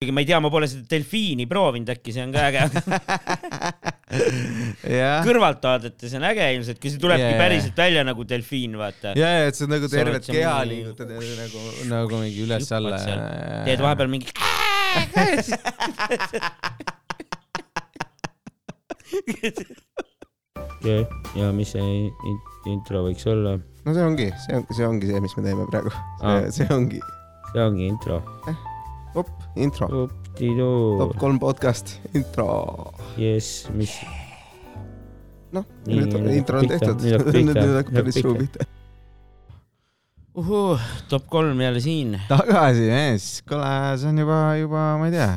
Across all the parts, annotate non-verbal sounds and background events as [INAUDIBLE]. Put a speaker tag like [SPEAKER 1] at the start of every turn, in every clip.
[SPEAKER 1] kuigi ma ei tea, ma pole seda delfiini proovinud, äkki see on ka äge. [LAUGHS]
[SPEAKER 2] jah,
[SPEAKER 1] kõrvalt vaadates on äge ilmselt, kui see tulebki yeah. päriselt välja nagu delfiin, vaata.
[SPEAKER 2] ja, ja et sa nagu tervet keha liigutad ja nagu, nagu mingi üles-alla.
[SPEAKER 1] teed vahepeal mingi. [LAUGHS] ja mis see intro võiks olla?
[SPEAKER 2] no see ongi, see on, see ongi see, mis me teeme praegu. See ongi,
[SPEAKER 1] see ongi intro.
[SPEAKER 2] op, intro, top kolm podcast, intro.
[SPEAKER 1] jess, mis,
[SPEAKER 2] noh, nüüd on
[SPEAKER 1] nüüd
[SPEAKER 2] intro on tehtud, [LAUGHS]
[SPEAKER 1] pihta, nüüd hakkab
[SPEAKER 2] nüüd päris suu pihta.
[SPEAKER 1] uhuh, top kolm jälle siin.
[SPEAKER 2] tagasi mees, kuule, see on juba, juba, ma ei tea,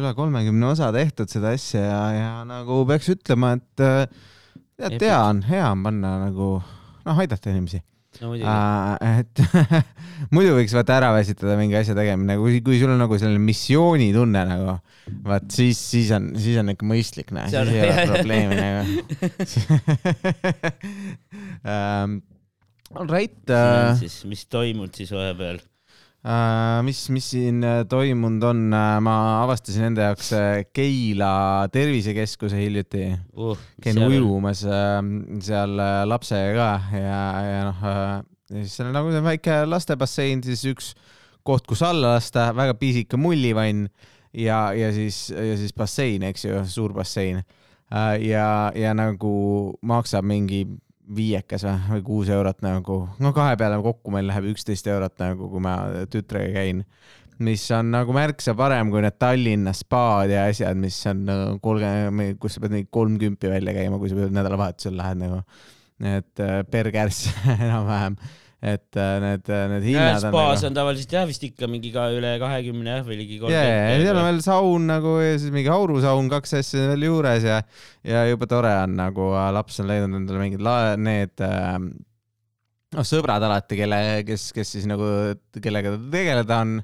[SPEAKER 2] üle kolmekümne osa tehtud seda asja ja, ja nagu peaks ütlema, et äh, tead, hea on, hea on panna nagu noh, aidata inimesi.
[SPEAKER 1] No
[SPEAKER 2] et [LAUGHS] muidu võiks vaata ära väsitada mingi asja tegemine, kui, kui sul on nagu selline missioonitunne nagu, vaat siis, siis on, siis on ikka mõistlik, näe, siis ei ole probleemi nagu [LAUGHS] um,. All right uh,,
[SPEAKER 1] siis, mis toimub siis vahepeal?
[SPEAKER 2] Uh, mis, mis siin äh, toimunud on uh,, ma avastasin enda jaoks äh, Keila tervisekeskuse hiljuti
[SPEAKER 1] uh,.
[SPEAKER 2] käin ujumas äh, seal äh, lapsega ka ja, ja noh äh,, siis seal on nagu väike lastebassein, siis üks koht, kus alla lasta, väga pisike mullivann ja, ja siis, ja siis bassein, eks ju, suur bassein äh,. ja, ja nagu maksab mingi viiekas või, kuus eurot nagu, no kahe peale kokku meil läheb üksteist eurot nagu, kui ma tütrega käin mis on nagu märksa parem kui need Tallinna spaad ja asjad, mis on kolmkümmend, kus sa pead mingi kolmkümpi välja käima, kui sa nädalavahetusel lähed nagu. et äh, per kärss [LAUGHS] enam-vähem, et äh, need, need hinnad on
[SPEAKER 1] spaas
[SPEAKER 2] nagu
[SPEAKER 1] on tavaliselt jah vist ikka mingi ka üle kahekümne jah või ligi
[SPEAKER 2] ja, ja, ja seal on veel saun nagu ja siis mingi aurusaun, kaks asja veel juures ja, ja jube tore on nagu laps on leidnud endale mingid la-, need äh, noh, sõbrad alati, kelle, kes, kes siis nagu, kellega ta tegeleda on.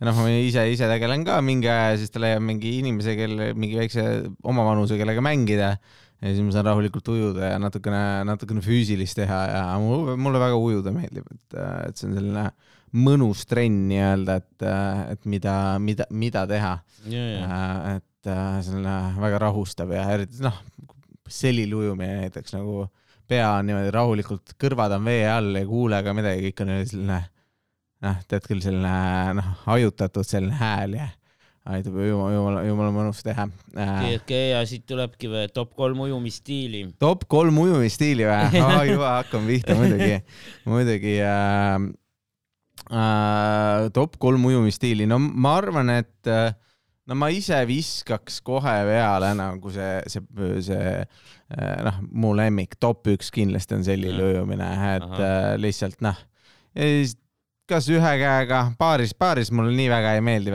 [SPEAKER 2] ja noh, ma ise, ise tegelen ka mingi aja ja siis ta leiab mingi inimese, kelle, mingi väikse oma vanuse, kellega mängida. Ja siis ma saan rahulikult ujuda ja natukene, natukene füüsilist teha ja mulle, väga ujuda meeldib, et, et see on selline mõnus trenn nii-öelda, et, et mida, mida, mida teha.
[SPEAKER 1] ja, ja,
[SPEAKER 2] et äh, selline väga rahustav ja eriti noh, selil ujumine näiteks nagu pea on niimoodi rahulikult, kõrvad on vee all, ei kuule ka midagi, kõik on selline noh, tead küll, selline noh, hajutatud selline hääl ja aitab jumala, jumala, jumala mõnus teha
[SPEAKER 1] okei,
[SPEAKER 2] äh,.
[SPEAKER 1] okei ja siit tulebki või top kolm ujumisstiili.
[SPEAKER 2] top kolm ujumisstiili või [LAUGHS] oh,? juba hakkame pihta muidugi, muidugi äh, äh, top kolm ujumisstiili, no ma arvan, et äh, no ma ise viskaks kohe peale nagu see, see, see äh, noh, mu lemmik, top üks kindlasti on sellil
[SPEAKER 1] Jah.
[SPEAKER 2] ujumine, et
[SPEAKER 1] Ahah.
[SPEAKER 2] äh, lihtsalt noh, kas ühe käega, paaris, paaris mulle nii väga ei meeldi,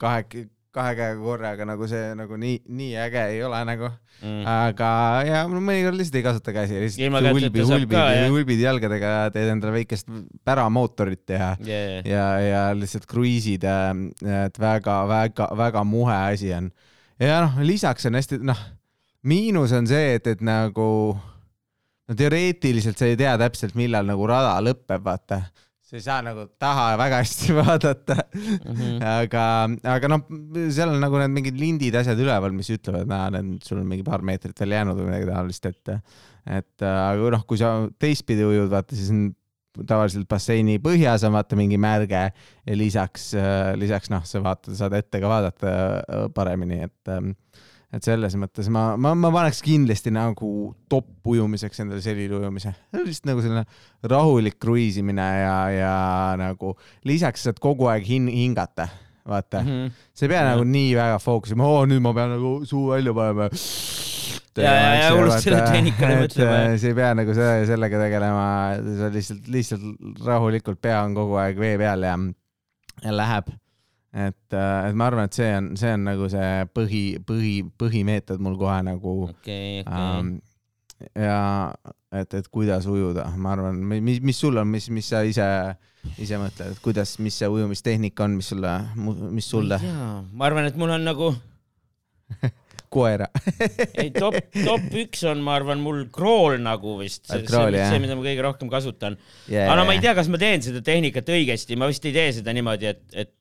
[SPEAKER 2] kahe, kahe käega korraga nagu see nagu nii, nii äge ei ole nagu
[SPEAKER 1] Mm.
[SPEAKER 2] aga ja mõnikord lihtsalt ei kasuta käsi, lihtsalt hulbid
[SPEAKER 1] jah.
[SPEAKER 2] hulbid jalgadega teed endale väikest päramootorit ja,
[SPEAKER 1] Yeah.
[SPEAKER 2] ja, ja lihtsalt kruiisid, et väga-väga-väga muhe asi on. ja noh, lisaks on hästi, noh, miinus on see, et, et nagu no teoreetiliselt sa ei tea täpselt, millal nagu rada lõpeb, vaata. Sa ei saa nagu taha väga hästi [LAUGHS] vaadata
[SPEAKER 1] Mhm.
[SPEAKER 2] aga, aga noh, seal on nagu need mingid lindid, asjad üleval, mis ütlevad, näe, sul on mingi paar meetrit veel jäänud või midagi taolist, et et aga noh, kui sa teistpidi ujud, vaata siis on tavaliselt basseini põhjas on vaata mingi märge ja lisaks, lisaks noh, sa vaatad, saad ette ka vaadata äh, paremini, et et selles mõttes ma, ma, ma paneks kindlasti nagu top ujumiseks endale selline ujumise, lihtsalt nagu selline rahulik kruiisimine ja, ja nagu lisaks saad kogu aeg hin-, hingata, vaata mm. -hmm. sa ei pea
[SPEAKER 1] Jah.
[SPEAKER 2] nagu nii väga fookusima, oo nüüd ma pean nagu suu välja panema.
[SPEAKER 1] Ja, ja, ja, unustad selle tehnikale mõtlema, jah.
[SPEAKER 2] sa ei pea nagu selle, sellega tegelema, sa lihtsalt, lihtsalt rahulikult pea on kogu aeg vee peal ja, ja läheb. et, et ma arvan, et see on, see on nagu see põhi, põhi, põhimeetod mul kohe nagu
[SPEAKER 1] okei, okei.
[SPEAKER 2] ähm,. ja et, et kuidas ujuda, ma arvan, mis, mis sul on, mis, mis sa ise, ise mõtled, et kuidas, mis see ujumistehnika on, mis sulle, mis sulle,
[SPEAKER 1] ma arvan, et mul on nagu, [LAUGHS]
[SPEAKER 2] koera [LAUGHS]
[SPEAKER 1] ei top, top üks on, ma arvan, mul crawl nagu vist. see see, mida ma kõige rohkem kasutan.
[SPEAKER 2] yeah.
[SPEAKER 1] aga no ma ei tea, kas ma teen seda tehnikat õigesti, ma vist ei tee seda niimoodi, et, et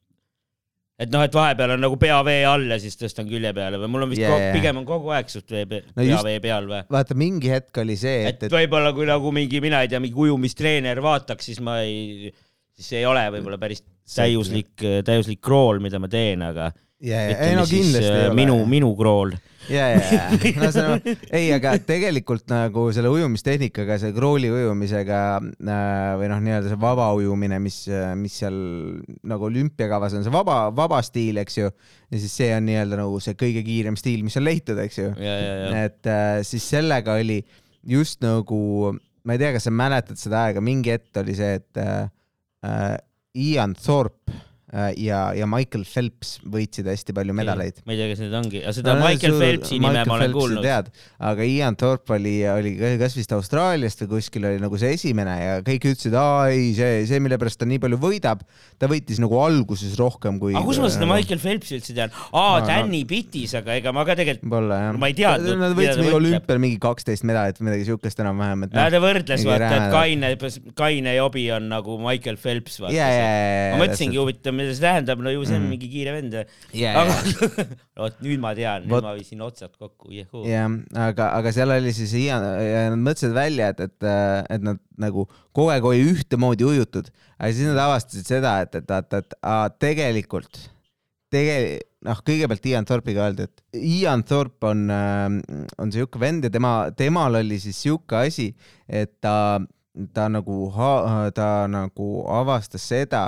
[SPEAKER 1] et noh, et vahepeal on nagu pea vee all ja siis tõstan külje peale või mul on vist yeah,
[SPEAKER 2] jaa.
[SPEAKER 1] pigem on kogu aeg suht vee, pea
[SPEAKER 2] No just-
[SPEAKER 1] vee peal või?
[SPEAKER 2] vaata, mingi hetk oli see,
[SPEAKER 1] et
[SPEAKER 2] et, et
[SPEAKER 1] võib-olla kui nagu mingi, mina ei tea, mingi ujumistreener vaataks, siis ma ei, siis ei ole võib-olla päris täiuslik, täiuslik crawl, mida ma teen, aga
[SPEAKER 2] ja, ei no
[SPEAKER 1] siis
[SPEAKER 2] kindlasti
[SPEAKER 1] äh,
[SPEAKER 2] ei ole.
[SPEAKER 1] minu, minu crawl.
[SPEAKER 2] ja, ja, ja, [LAUGHS] no see on, ei, aga tegelikult nagu selle ujumistehnikaga, see krooli ujumisega äh, või noh, nii-öelda see vaba ujumine, mis, mis seal nagu olümpiakavas on, see vaba, vaba stiil, eks ju. ja siis see on nii-öelda nagu see kõige kiirem stiil, mis on leitud, eks ju. et äh, siis sellega oli just nagu, ma ei tea, kas sa mäletad seda aega, mingi hetk oli see, et äh, äh, Ian Thorpe ja, ja Michael Phelps võitsid hästi palju medaleid.
[SPEAKER 1] ma ei tea, kas need ongi, aga seda Michael Phelpsi nime ma olen kuulnud.
[SPEAKER 2] tead, aga Ian Thorpe oli, oli kas vist Austraaliast või kuskil oli nagu see esimene ja kõik ütlesid, aa ei, see, see, mille pärast ta nii palju võidab, ta võitis nagu alguses rohkem kui.
[SPEAKER 1] aga kus ma seda Michael Phelpsi üldse tean? aa,
[SPEAKER 2] No, no.
[SPEAKER 1] Danny Pittis, aga ega ma ka tegelikult. Ma ei teadnud,
[SPEAKER 2] Nad võitsid mingi olümpial mingi kaksteist medalit või midagi siukest enam-vähem, et noh,
[SPEAKER 1] ta võrdles vaata, et Kaine, Kaine jobi on nagu Michael Phelps, vaata
[SPEAKER 2] ja,
[SPEAKER 1] see.
[SPEAKER 2] ja,
[SPEAKER 1] ma mõtlesingi, huvitav, mida see tähendab, no ju see on
[SPEAKER 2] Mm.
[SPEAKER 1] mingi kiire vend.
[SPEAKER 2] ja,
[SPEAKER 1] aga
[SPEAKER 2] ja, [LAUGHS]
[SPEAKER 1] vot nüüd ma tean, nüüd ma viisin otsad kokku, jehuu.
[SPEAKER 2] jah, aga, aga seal oli siis Ian ja nad mõtlesid välja, et, et, et nad nagu kogu aeg oli ühtemoodi ujutud, aga siis nad avastasid seda, et, et vaata, et aa, tegelikult, tege-, noh, kõigepealt Ian Thorpe'iga öeldi, et Ian Thorpe on, on siuke vend ja tema, temal oli siis siuke asi, et ta, ta nagu, ta nagu avastas seda,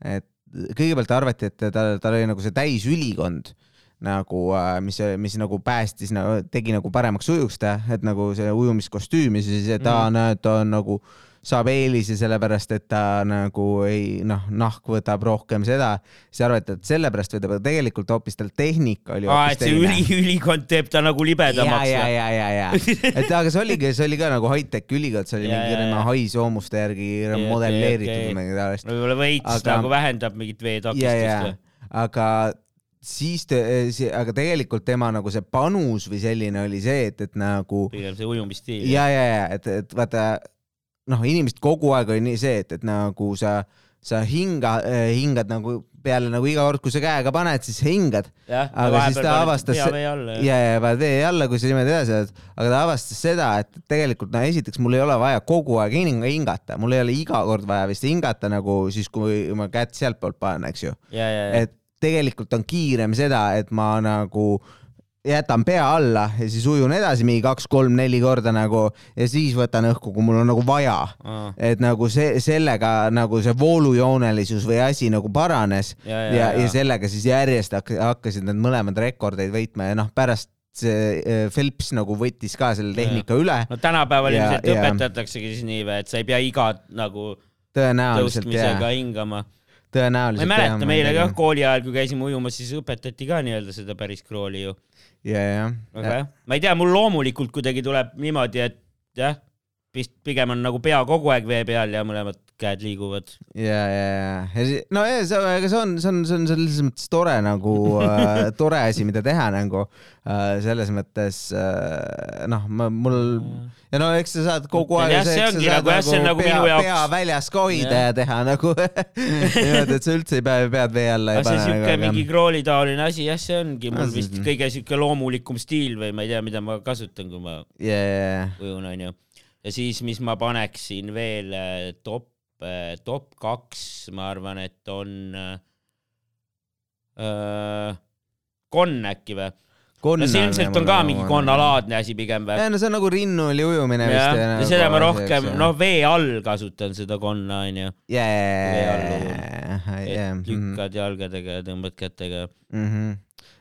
[SPEAKER 2] et kõigepealt arvati, et tal, tal oli nagu see täisülikond nagu, mis, mis nagu päästis nagu,, tegi nagu paremaks ujuks ta, et nagu see ujumiskostüüm ja siis ta mm., ta on nagu saab eelise sellepärast, et ta nagu ei noh, nahk võtab rohkem seda, siis arvati, et sellepärast võtab, aga tegelikult hoopis tal tehnika oli hoopis
[SPEAKER 1] et see üli, ülikond teeb ta nagu
[SPEAKER 2] ja,
[SPEAKER 1] libedamaks
[SPEAKER 2] ja, ja, ja, ja, et aga see oligi, see oli ka nagu high-tech ülikond, see oli
[SPEAKER 1] Ja,
[SPEAKER 2] mingi
[SPEAKER 1] ja, ja.
[SPEAKER 2] haisoomuste järgi modelleeritud
[SPEAKER 1] okei.
[SPEAKER 2] või midagi taolist.
[SPEAKER 1] võib-olla veits
[SPEAKER 2] Aga-
[SPEAKER 1] nagu vähendab mingit
[SPEAKER 2] ja,
[SPEAKER 1] veetakistust
[SPEAKER 2] ja aga siis, aga tegelikult tema nagu see panus või selline oli see, et, et nagu
[SPEAKER 1] pigem see ujumisstiil.
[SPEAKER 2] ja, ja, ja et, et vaata noh, inimesed kogu aeg oli nii see, et, et nagu sa, sa hinga, hingad nagu peale nagu iga kord, kui sa käega paned, siis hingad. Aga siis ta avastas ja, ja paned vee alla, kui sa niimoodi edasi oled, aga ta avastas seda, et tegelikult no esiteks mul ei ole vaja kogu aeg hing- hingata, mul ei ole iga kord vaja vist hingata nagu siis, kui ma kätt sealtpoolt panen, eks ju. et tegelikult on kiirem seda, et ma nagu jätan pea alla ja siis ujun edasi mingi kaks-kolm-neli korda nagu ja siis võtan õhku, kui mul on nagu vaja.
[SPEAKER 1] Aa.
[SPEAKER 2] et nagu see, sellega nagu see voolujoonelisus või asi nagu paranes
[SPEAKER 1] ja,
[SPEAKER 2] ja,
[SPEAKER 1] ja,
[SPEAKER 2] ja,
[SPEAKER 1] ja,
[SPEAKER 2] sellega siis järjest hak- hakkasid need mõlemad rekordeid võitma ja noh, pärast see eh, Phelps nagu võttis ka selle tehnika ja. üle.
[SPEAKER 1] no tänapäeval ilmselt õpetataksegi siis nii või, et sa ei pea iga nagu
[SPEAKER 2] jah,
[SPEAKER 1] hingama. ma
[SPEAKER 2] tõenäoliselt.
[SPEAKER 1] ei mäleta, meile ka kooli ajal, kui käisime ujumas, siis õpetati ka nii-öelda seda päris krooli ju.
[SPEAKER 2] ja, jah.
[SPEAKER 1] aga jah, ma ei tea, mul loomulikult kuidagi tuleb niimoodi, et jah, vist pigem on nagu pea kogu aeg vee peal ja mõlemad käed liiguvad.
[SPEAKER 2] ja, ja, ja, see, no ja see, aga see on, see on, see on selles mõttes tore nagu äh, [LAUGHS] tore asi, mida teha nagu äh, selles mõttes äh, noh, ma, mul ja no eks sa saad kogu aeg
[SPEAKER 1] Jah, see ongi nagu- jah, see on nagu
[SPEAKER 2] pea,
[SPEAKER 1] minu jaoks-
[SPEAKER 2] pea väljas ka hoida ja teha nagu [LAUGHS] niimoodi, et sa üldse ei pea, pead vee alla ei
[SPEAKER 1] aga see
[SPEAKER 2] pane
[SPEAKER 1] siuke
[SPEAKER 2] nagu,
[SPEAKER 1] mingi krooli taoline asi, jah, see ongi
[SPEAKER 2] No
[SPEAKER 1] mul
[SPEAKER 2] siis-
[SPEAKER 1] vist kõige siuke loomulikum stiil või ma ei tea, mida ma kasutan, kui ma
[SPEAKER 2] ja,
[SPEAKER 1] ujun, onju. ja siis, mis ma paneksin veel äh, top, top kaks, ma arvan, et on äh, konn äkki või? no see ilmselt on ka mingi konnalaadne asi pigem või?
[SPEAKER 2] no see on nagu rinnuli ujumine vist.
[SPEAKER 1] jah, ja seda ma rohkem,
[SPEAKER 2] noh.
[SPEAKER 1] noh, vee all kasutan seda konna, onju.
[SPEAKER 2] ja,
[SPEAKER 1] vee all
[SPEAKER 2] ja,
[SPEAKER 1] ujun.
[SPEAKER 2] ja,
[SPEAKER 1] lükkad jalgadega ja tõmbad kätega.
[SPEAKER 2] Mhm.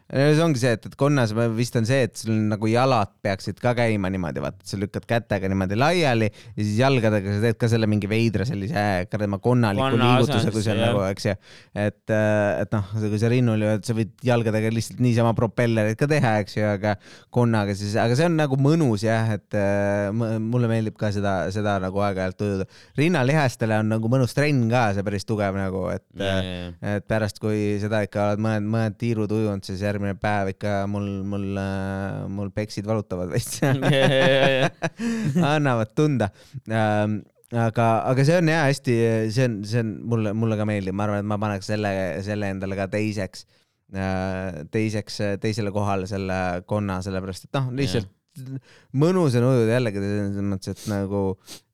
[SPEAKER 2] See ongi see, et, et konnas vist on see, et sul nagu jalad peaksid ka käima niimoodi, vaata, et sa lükkad kätega niimoodi laiali ja siis jalgadega sa teed ka selle mingi veidra sellise äh, kuradi konnaliku
[SPEAKER 1] Konna
[SPEAKER 2] liigutuse, kui
[SPEAKER 1] asenduse,
[SPEAKER 2] nagu, eks ju. et, et noh, kui sa rinnul ju, et sa võid jalgadega lihtsalt niisama propellerit ka teha, eks ju, aga konnaga siis, aga see on nagu mõnus jah, et äh, mulle meeldib ka seda, seda nagu aeg-ajalt ujuda. rinnalihastele on nagu mõnus trenn ka, see päris tugev nagu, et äh, et pärast, kui seda ikka oled mõned, mõned tiirud ujunud, siis järgmine päev ikka mul, mul, mul peksid valutavad veits. [LAUGHS] Annavad tunda. aga, aga see on jah hästi, see on, see on mulle, mulle ka meeldib, ma arvan, et ma paneks selle, selle endale ka teiseks, teiseks, teisele kohale selle konna, sellepärast et noh, lihtsalt mõnus on ujuda jällegi selles mõttes, et nagu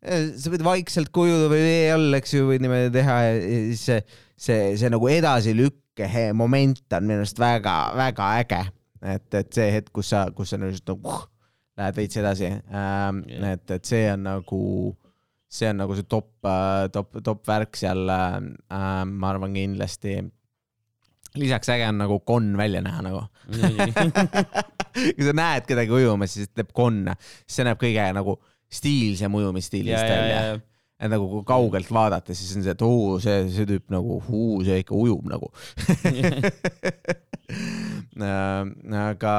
[SPEAKER 2] eh, sa võid vaikselt ka ujuda või vee all, eks ju, võid niimoodi teha ja siis see, see, see nagu edasilükke he- moment on minu arust väga-väga äge. et, et see hetk, kus sa, kus sa nagu uh, lähed veits edasi ähm,
[SPEAKER 1] Jah.
[SPEAKER 2] et, et see on nagu, see on nagu see top, top, top värk seal äh,. ma arvan kindlasti. lisaks äge on nagu konn välja näha nagu. [LAUGHS] kui sa näed kedagi ujumas, siis teeb konna, see näeb kõige nagu stiilsem ujumisstiilist välja. Et nagu kui kaugelt vaadata, siis on see, et oo, see, see tüüp nagu, see ikka ujub nagu. [LAUGHS] aga,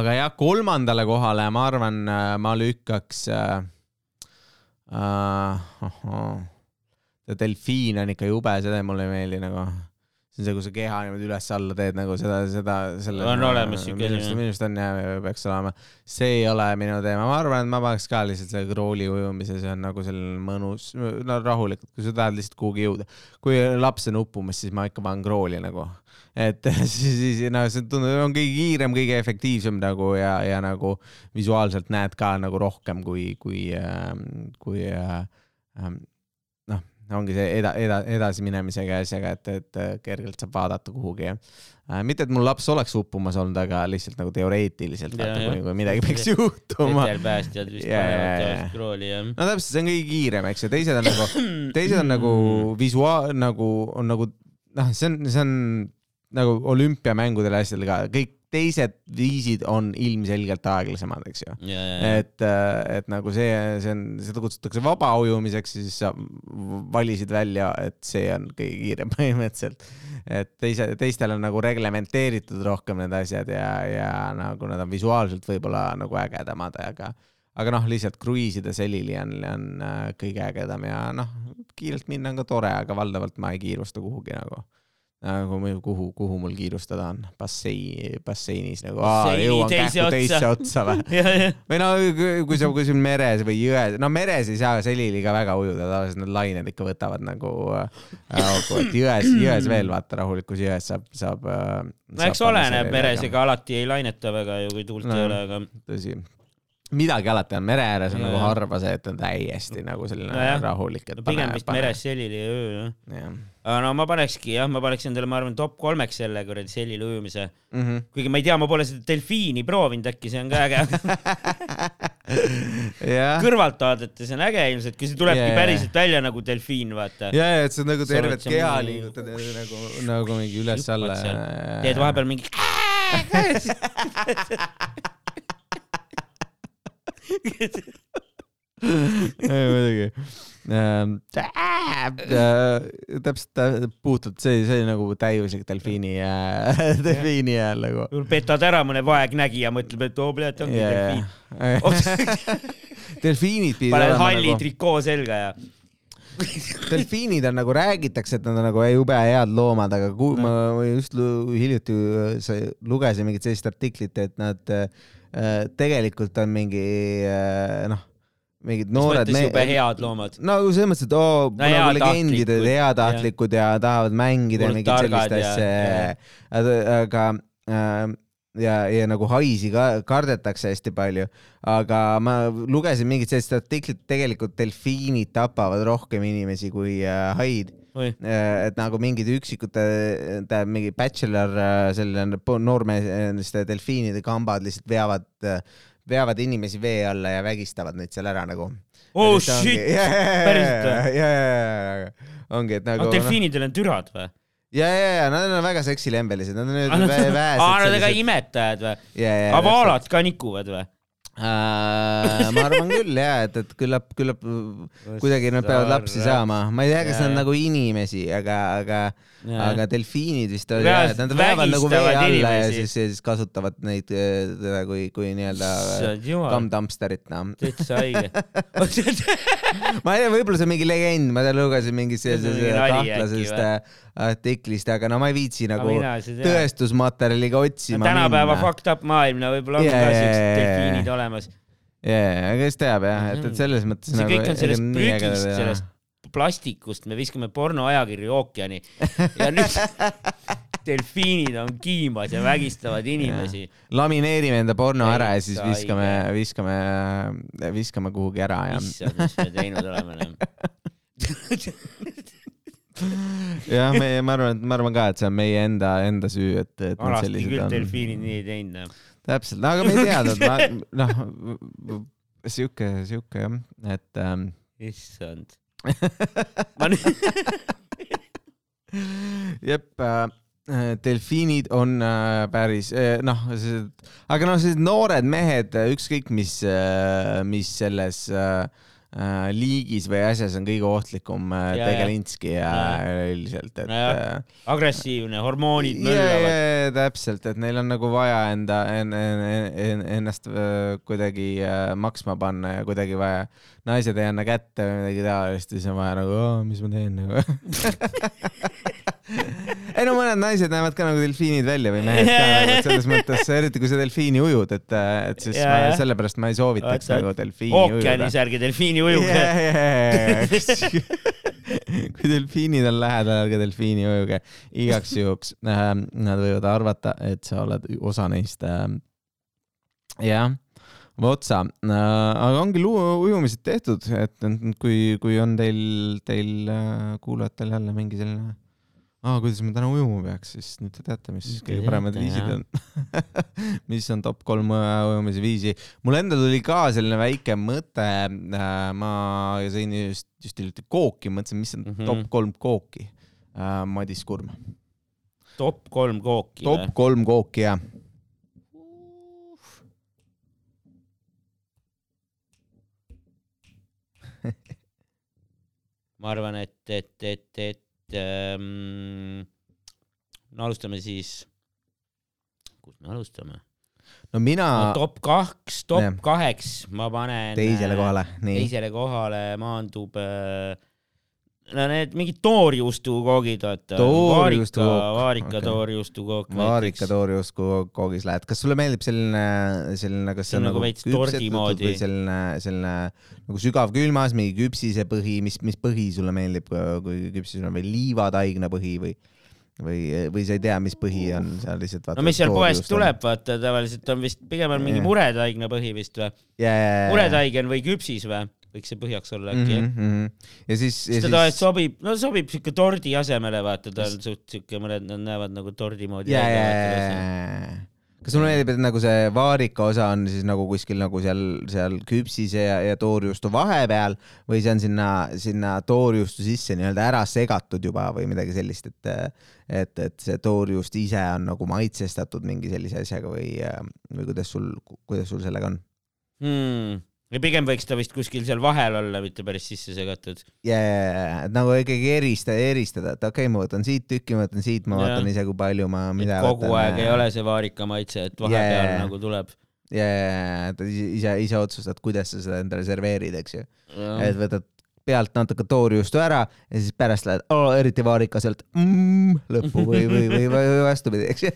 [SPEAKER 2] aga jah, kolmandale kohale ma arvan, ma lükkaks äh,. See delfiin on ikka jube, seda mulle ei meeldi nagu. See on see, kui sa keha niimoodi üles-alla teed nagu seda, seda, selle.
[SPEAKER 1] On olemas siuke asi,
[SPEAKER 2] minu arust on ja peaks olema. see ei ole minu teema, ma arvan, et ma paneks ka lihtsalt selle krooli ujumise, see on nagu selline mõnus, no rahulikult, kui sa tahad lihtsalt kuhugi jõuda. kui laps on uppumas, siis ma ikka panen krooli nagu, et [LAUGHS] siis, siis noh, see tundub, on kõige kiirem, kõige efektiivsem nagu ja, ja nagu visuaalselt näed ka nagu rohkem kui, kui, kui äh, ähm, ongi see eda-, eda-, edasiminemisega ja asjaga, et, et äh, kergelt saab vaadata kuhugi ja äh, mitte, et mul laps oleks uppumas olnud, aga lihtsalt nagu teoreetiliselt,
[SPEAKER 1] jah.
[SPEAKER 2] kui, kui midagi peaks juhtuma.
[SPEAKER 1] vetelpäästjad vist
[SPEAKER 2] jaa,
[SPEAKER 1] panevad tavaliselt krooli ja.
[SPEAKER 2] no täpselt, see on kõige kiirem, eks ju, teised on nagu, teised on nagu visuaal, nagu on nagu noh, see on, see on nagu olümpiamängudel ja asjadel ka, kõik teised viisid on ilmselgelt aeglasemad, eks ju.
[SPEAKER 1] ja, ja, ja.
[SPEAKER 2] et, et nagu see, see on, seda kutsutakse vabaujumiseks siis sa valisid välja, et see on kõige kiirem [LAUGHS] põhimõtteliselt. et teise, teistel on nagu reglementeeritud rohkem need asjad ja, ja nagu nad on visuaalselt võib-olla nagu ägedamad, aga aga noh, lihtsalt kruiisida selili on, on äh, kõige ägedam ja noh, kiirelt minna on ka tore, aga valdavalt ma ei kiirusta kuhugi nagu nagu kuhu, kuhu mul kiirustada on, bassein, basseinis nagu,
[SPEAKER 1] Basseini
[SPEAKER 2] jõuan kähku
[SPEAKER 1] otsa.
[SPEAKER 2] teise otsa või? [LAUGHS] või no kui- kui sa kuskil meres või jões, no meres ei saa selili ka väga ujuda, tavaliselt need lained ikka võtavad nagu äh, auku, et jões, jões veel vaata rahulikus jões saab, saab äh,.
[SPEAKER 1] no eks oleneb meres, ega alati ei laineta väga ju, kui tuult
[SPEAKER 2] No.
[SPEAKER 1] ei ole, aga
[SPEAKER 2] tõsi, midagi alati on, mere ääres on
[SPEAKER 1] Jaa.
[SPEAKER 2] nagu harva see, et on täiesti nagu selline
[SPEAKER 1] Nojah.
[SPEAKER 2] rahulik, et
[SPEAKER 1] no pigem vist meres selili ja öö, jah. no ma panekski jah, ma paneks endale, ma arvan, top kolmeks selle kuradi selili ujumise.
[SPEAKER 2] mm -hmm.
[SPEAKER 1] kuigi ma ei tea, ma pole seda delfiini proovinud, äkki see on ka äge. [LAUGHS]
[SPEAKER 2] jah,
[SPEAKER 1] kõrvalt vaadates on äge ilmselt, kui see tulebki yeah. päriselt välja nagu delfiin, vaata.
[SPEAKER 2] ja, ja et sa nagu
[SPEAKER 1] Sa
[SPEAKER 2] tervet keha liigutad ja nagu, nagu mingi üles-alla
[SPEAKER 1] teed vahepeal mingi.
[SPEAKER 2] muidugi. täpselt äh, puhtalt see, see oli nagu täiuslik delfiini, delfiini hääl nagu.
[SPEAKER 1] petad ära mõne vaegnägija, mõtleb, et oo, kurat, ongi delfiin. [LAUGHS]
[SPEAKER 2] delfiinid pidid
[SPEAKER 1] paned
[SPEAKER 2] olema
[SPEAKER 1] halli
[SPEAKER 2] nagu,
[SPEAKER 1] trikoo selga ja. [LAUGHS]
[SPEAKER 2] delfiinid on nagu räägitakse, et nad on nagu jube head loomad, aga kui ma just hiljuti äh, lugesin mingit sellist artiklit, et nad äh, tegelikult on mingi äh, noh, mingid noored
[SPEAKER 1] mõttes jube head loomad.
[SPEAKER 2] no selles mõttes, et oo no,, nagu legendid,
[SPEAKER 1] heatahtlikud,
[SPEAKER 2] heatahtlikud ja tahavad mängida ja mingit sellist
[SPEAKER 1] targad ja-
[SPEAKER 2] asja, aga äh, ja, ja nagu haisi ka kardetakse hästi palju, aga ma lugesin mingit sellist artiklit, tegelikult delfiinid tapavad rohkem inimesi kui äh, haid.
[SPEAKER 1] oi,
[SPEAKER 2] et nagu mingid üksikud, tähendab mingi bachelor, selline po- noormeeste delfiinide kambad lihtsalt veavad, veavad inimesi vee alla ja vägistavad neid seal ära nagu.
[SPEAKER 1] oh shit, [LAUGHS] päriselt või?
[SPEAKER 2] ongi, et nagu
[SPEAKER 1] no delfiinidel on türad või?
[SPEAKER 2] ja, ja, ja nad on väga seksilembelised, nad on
[SPEAKER 1] aa,
[SPEAKER 2] need vä-
[SPEAKER 1] nad on ka
[SPEAKER 2] väesed.
[SPEAKER 1] imetajad või?
[SPEAKER 2] ja, ja,
[SPEAKER 1] aga vaalad ka nikuvad või?
[SPEAKER 2] Äh, ma arvan küll ja, et, et küllap, küllap kuidagi nad peavad lapsi saama, ma ei tea, kas nad nagu inimesi, aga, aga, aga delfiinid vist oli jah, et nad veavad nagu vee alla ja
[SPEAKER 1] inimesi.
[SPEAKER 2] siis, siis kasutavad neid eh, teda kui, kui nii-öelda
[SPEAKER 1] issand jumal,
[SPEAKER 2] kammdumpsterit, noh.
[SPEAKER 1] täitsa haige. [LAUGHS]
[SPEAKER 2] ma ei tea, võib-olla see on mingi legend, ma tean, lugesin mingist
[SPEAKER 1] on
[SPEAKER 2] kahtlasest äh, artiklist, aga no ma ei viitsi nagu
[SPEAKER 1] mina
[SPEAKER 2] tõestusmaterjaliga otsima
[SPEAKER 1] tänapäeva
[SPEAKER 2] minna.
[SPEAKER 1] fucked up maailm, no võib-olla on
[SPEAKER 2] Jaa,
[SPEAKER 1] ka siuksed
[SPEAKER 2] jaa.
[SPEAKER 1] delfiinid olemas.
[SPEAKER 2] jaa, aga kes teab jah, et, et selles mõttes
[SPEAKER 1] see
[SPEAKER 2] nagu
[SPEAKER 1] kõik on sellest prügist, sellest plastikust, me viskame pornoajakirju ookeani ja nüüd [LAUGHS] delfiinid on kiimas ja vägistavad inimesi.
[SPEAKER 2] lamineerime enda porno ära ja siis viskame, viskame, viskame kuhugi ära ja
[SPEAKER 1] issand, mis me teinud oleme. [LAUGHS]
[SPEAKER 2] jah, me, ma arvan, et ma arvan ka, et see on meie enda, enda süü, et, et
[SPEAKER 1] vanasti küll
[SPEAKER 2] on.
[SPEAKER 1] delfiinid nii ei teinud.
[SPEAKER 2] täpselt, aga me ei teadnud, [LAUGHS] noh, sihuke, sihuke jah, et ähm,
[SPEAKER 1] issand. Ma nüüd, [LAUGHS]
[SPEAKER 2] jep äh,, delfiinid on äh, päris äh, noh, aga noh, sellised noored mehed, ükskõik mis, mis selles äh, äh, liigis või asjas on kõige ohtlikum äh,
[SPEAKER 1] Ja, ja.
[SPEAKER 2] tegelinski ja
[SPEAKER 1] Ja.
[SPEAKER 2] üldiselt, et
[SPEAKER 1] Nojah,
[SPEAKER 2] äh,
[SPEAKER 1] agressiivne, hormoonid
[SPEAKER 2] ja,
[SPEAKER 1] möllavad.
[SPEAKER 2] ja täpselt, et neil on nagu vaja enda en,, en, en, ennast äh, kuidagi äh, maksma panna ja kuidagi vaja, naised ei anna kätte või midagi taolist ja siis on vaja nagu, mis ma teen nagu. [LAUGHS] [LAUGHS] ei no mõned naised näevad ka nagu delfiinid välja või mehed ka nagu, [LAUGHS] et selles mõttes, eriti kui sa delfiini ujud, et, et siis
[SPEAKER 1] Ja,
[SPEAKER 2] ma, sellepärast ma ei soovitaks
[SPEAKER 1] Vaata,
[SPEAKER 2] nagu delfiini ujuda.
[SPEAKER 1] ookeanis ärge delfiini ujuge. [LAUGHS]
[SPEAKER 2] kui delfiinid on lähedal, ärge delfiini ujuge igaks juhuks. Nad võivad arvata, et sa oled osa neist. jah, votsa, aga ongi ujumised tehtud, et et kui, kui on teil, teil äh, kuulajatel jälle mingi selline aa, kuidas ma täna ujuma peaks, siis nüüd te teate, mis kõige paremad viisid on. [LAUGHS] mis on top kolm äh, ujumise viisi. mul endal tuli ka selline väike mõte, ma sõin just, just hiljuti kooki, mõtlesin, mis on mm. -hmm. top kolm kooki. Madis Kurm.
[SPEAKER 1] top kolm kooki
[SPEAKER 2] top kolm kooki, jah. [LAUGHS]
[SPEAKER 1] ma arvan, et, et, et, et ähm, no alustame siis, kust me alustame
[SPEAKER 2] no mina
[SPEAKER 1] no,? top kaks, top
[SPEAKER 2] Jah.
[SPEAKER 1] kaheks ma panen.
[SPEAKER 2] teisele kohale, nii.
[SPEAKER 1] teisele kohale maandub äh, no need mingid toorjuustukoogid, vaata. Vaarika, vaarika okay. toorjuustukook.
[SPEAKER 2] vaarika toorjuusku koogis lähed, kas sulle meeldib selline, selline, kas see on
[SPEAKER 1] nagu
[SPEAKER 2] nagu
[SPEAKER 1] veits tordi moodi.
[SPEAKER 2] või selline, selline nagu sügavkülmas, mingi küpsisepõhi, mis, mis põhi sulle meeldib, kui küpsis on või liivataigna põhi või, või, või sa ei tea, mis põhi on seal lihtsalt
[SPEAKER 1] no mis seal poest tuleb, vaata tavaliselt on vist pigem on mingi
[SPEAKER 2] Jah.
[SPEAKER 1] muretaigna põhi vist või?
[SPEAKER 2] yeah..
[SPEAKER 1] muretaigen või küpsis või? Võiks see põhjaks olla äkki
[SPEAKER 2] mm. -hmm. ja siis, ja
[SPEAKER 1] tavaliselt
[SPEAKER 2] siis.
[SPEAKER 1] sobib, no sobib siuke tordi asemele, vaata, ta on suht siuke, mõned nad näevad nagu tordi moodi
[SPEAKER 2] ja,
[SPEAKER 1] välja.
[SPEAKER 2] ja, kas sulle meeldib, et nagu see vaarika osa on siis nagu kuskil nagu seal, seal küpsise ja, ja toorjuustu vahepeal või see on sinna, sinna toorjuustu sisse nii-öelda ära segatud juba või midagi sellist, et, et, et see toorjuust ise on nagu maitsestatud mingi sellise asjaga või, või kuidas sul, kuidas sul sellega on?
[SPEAKER 1] hmm.. Ja pigem võiks ta vist kuskil seal vahel olla, mitte päris sisse segatud.
[SPEAKER 2] et nagu ikkagi eristada, eristada, et okei okay,, ma võtan siit tüki, ma võtan siit, ma vaatan ise, kui palju ma mida
[SPEAKER 1] kogu
[SPEAKER 2] võtan,
[SPEAKER 1] aeg ei ole see vaarika maitse, et vahepeal yeah. nagu tuleb.
[SPEAKER 2] ja, ja, ja, et ise, ise otsustad, kuidas sa seda endale serveerid, eks ju. et võtad pealt natuke toorjuustu ära ja siis pärast lähed oh, eriti vaarikaselt mm, lõppu või, või, või, või vastupidi, eks ju.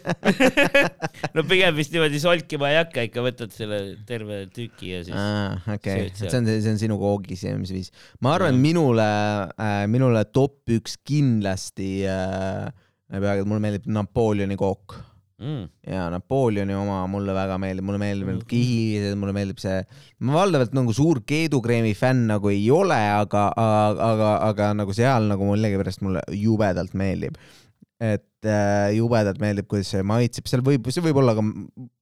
[SPEAKER 2] [LAUGHS]
[SPEAKER 1] no pigem vist niimoodi solkima ei hakka, ikka võtad selle terve tüki ja siis.
[SPEAKER 2] okei,
[SPEAKER 1] sööd
[SPEAKER 2] et
[SPEAKER 1] sealt.
[SPEAKER 2] see on, see on sinu koogi söömise viis. ma arvan, et minule äh,, minule top üks kindlasti äh,, mulle meeldib Napoleoni kook
[SPEAKER 1] Mm.
[SPEAKER 2] ja Napoleoni oma mulle väga meeldib, mulle meeldib need
[SPEAKER 1] Mhm.
[SPEAKER 2] kihilised, mulle meeldib see, ma valdavalt nagu suur keedukreemi fänn nagu ei ole, aga, aga, aga, aga nagu seal nagu millegipärast mulle jubedalt meeldib. et äh, jubedalt meeldib, kuidas see maitseb, seal võib, see võib olla ka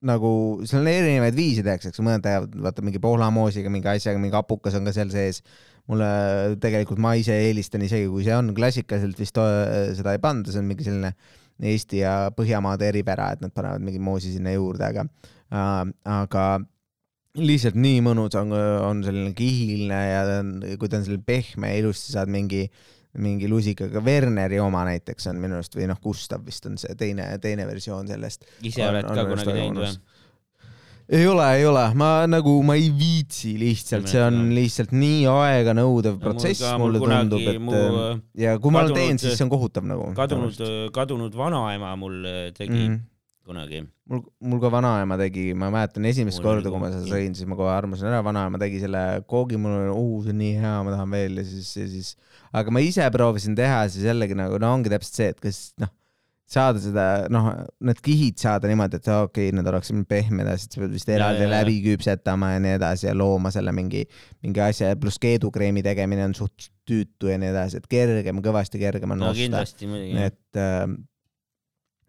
[SPEAKER 2] nagu, seal on erinevaid viise tehakse, eks mõned teevad, vaata mingi pohlamoosiga mingi asjaga, mingi hapukas on ka seal sees. mulle tegelikult ma ise eelistan isegi, kui see on klassikaliselt vist äh, seda ei panda, see on mingi selline Eesti ja Põhjamaade eripära, et nad panevad mingi moosi sinna juurde, aga äh,, aga lihtsalt nii mõnus on, on selline kihiline ja on, kui ta on selline pehme ja ilusti saad mingi, mingi lusikaga, Werneri oma näiteks on minu arust või noh, Gustav vist on see teine, teine versioon sellest.
[SPEAKER 1] ise oled ka kunagi teinud või?
[SPEAKER 2] Ei ole, ei ole, ma nagu, ma ei viitsi lihtsalt, see on lihtsalt nii aeganõudev protsess, mulle tundub, et
[SPEAKER 1] mu
[SPEAKER 2] ja kui ma teen, siis see on kohutav nagu.
[SPEAKER 1] kadunud, kadunud vanaema mul tegi
[SPEAKER 2] mm.
[SPEAKER 1] mm.. kunagi.
[SPEAKER 2] mul, mul ka vanaema tegi, ma mäletan esimest
[SPEAKER 1] Mul
[SPEAKER 2] korda, kui ma seda sõin, siis ma kohe armasin ära, vanaema tegi selle koogi, mul oli, uu, see on nii hea, ma tahan veel ja siis, ja siis, aga ma ise proovisin teha, siis jällegi nagu no ongi täpselt see, et kas noh, saada seda, noh, need kihid saada niimoodi, et okei okay,, need oleksid pehmed ja siis sa pead vist eraldi läbi küpsetama ja nii edasi ja looma selle mingi, mingi asja. Ja pluss keedukreemi tegemine on suht tüütu ja nii edasi, et kergem, kõvasti kergem on
[SPEAKER 1] no
[SPEAKER 2] osta. et äh,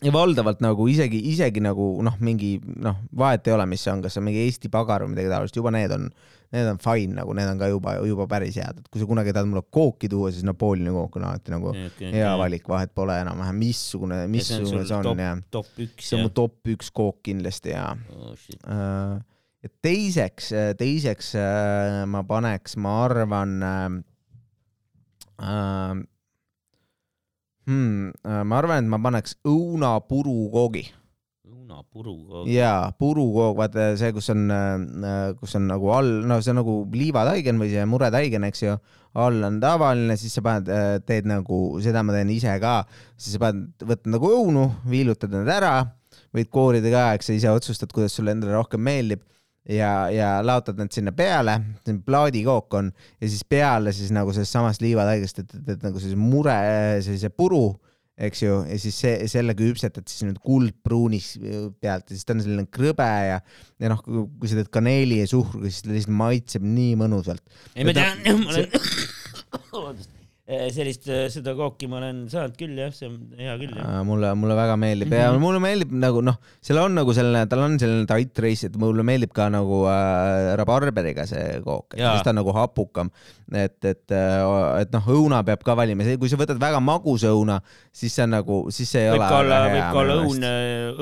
[SPEAKER 2] ja valdavalt nagu isegi, isegi nagu noh, mingi noh, vahet ei ole, mis see on, kas see on mingi Eesti pagar või midagi taolist, juba need on, need on fine nagu, need on ka juba, juba päris head, et kui sa kunagi tahad mulle kooki tuua, siis Napoleoni kook on alati nagu hea valik, vahet pole enam-vähem, missugune, missugune see on ja
[SPEAKER 1] top üks
[SPEAKER 2] see on mu top üks kook kindlasti ja
[SPEAKER 1] oh,
[SPEAKER 2] äh, ja teiseks, teiseks äh, ma paneks, ma arvan äh, äh, hmm,, ma arvan, et ma paneks õunapurukoogi.
[SPEAKER 1] Õunapurukoog.
[SPEAKER 2] jaa, purukoog, vaata see, kus on, kus on nagu all, no see on nagu liivataigen või see muretaigen, eks ju, all on tavaline, siis sa paned, teed nagu, seda ma teen ise ka, siis sa paned, võtad nagu õunu, viilutad need ära, võid koorida ka, eks sa ise otsustad, kuidas sulle endale rohkem meeldib ja, ja laotad need sinna peale, plaadikook on ja siis peale siis nagu sellest samast liivataigest, et, et, et nagu sellise mure, sellise puru, eks ju, ja siis see, selle küpsetad siis nüüd kuldpruunis pealt ja siis ta on selline krõbe ja, ja noh, kui sa teed kaneeli ja suhkruga, siis ta lihtsalt maitseb nii mõnusalt.
[SPEAKER 1] ei, ma tean, ma olen, [LAUGHS] vabandust, sellist, seda kooki ma olen saanud küll jah, see on hea küll.
[SPEAKER 2] Äh, mulle, mulle väga meeldib ja
[SPEAKER 1] Mhm.
[SPEAKER 2] mulle meeldib nagu noh, seal on nagu selline, tal on selline tight race, et mulle meeldib ka nagu äh, rabarberiga see kook, siis ta on nagu hapukam. et, et, et noh, õuna peab ka valima, kui sa võtad väga magusa õuna, siis see on nagu, siis see ei
[SPEAKER 1] võib
[SPEAKER 2] ole
[SPEAKER 1] ka olla, võib ka olla õun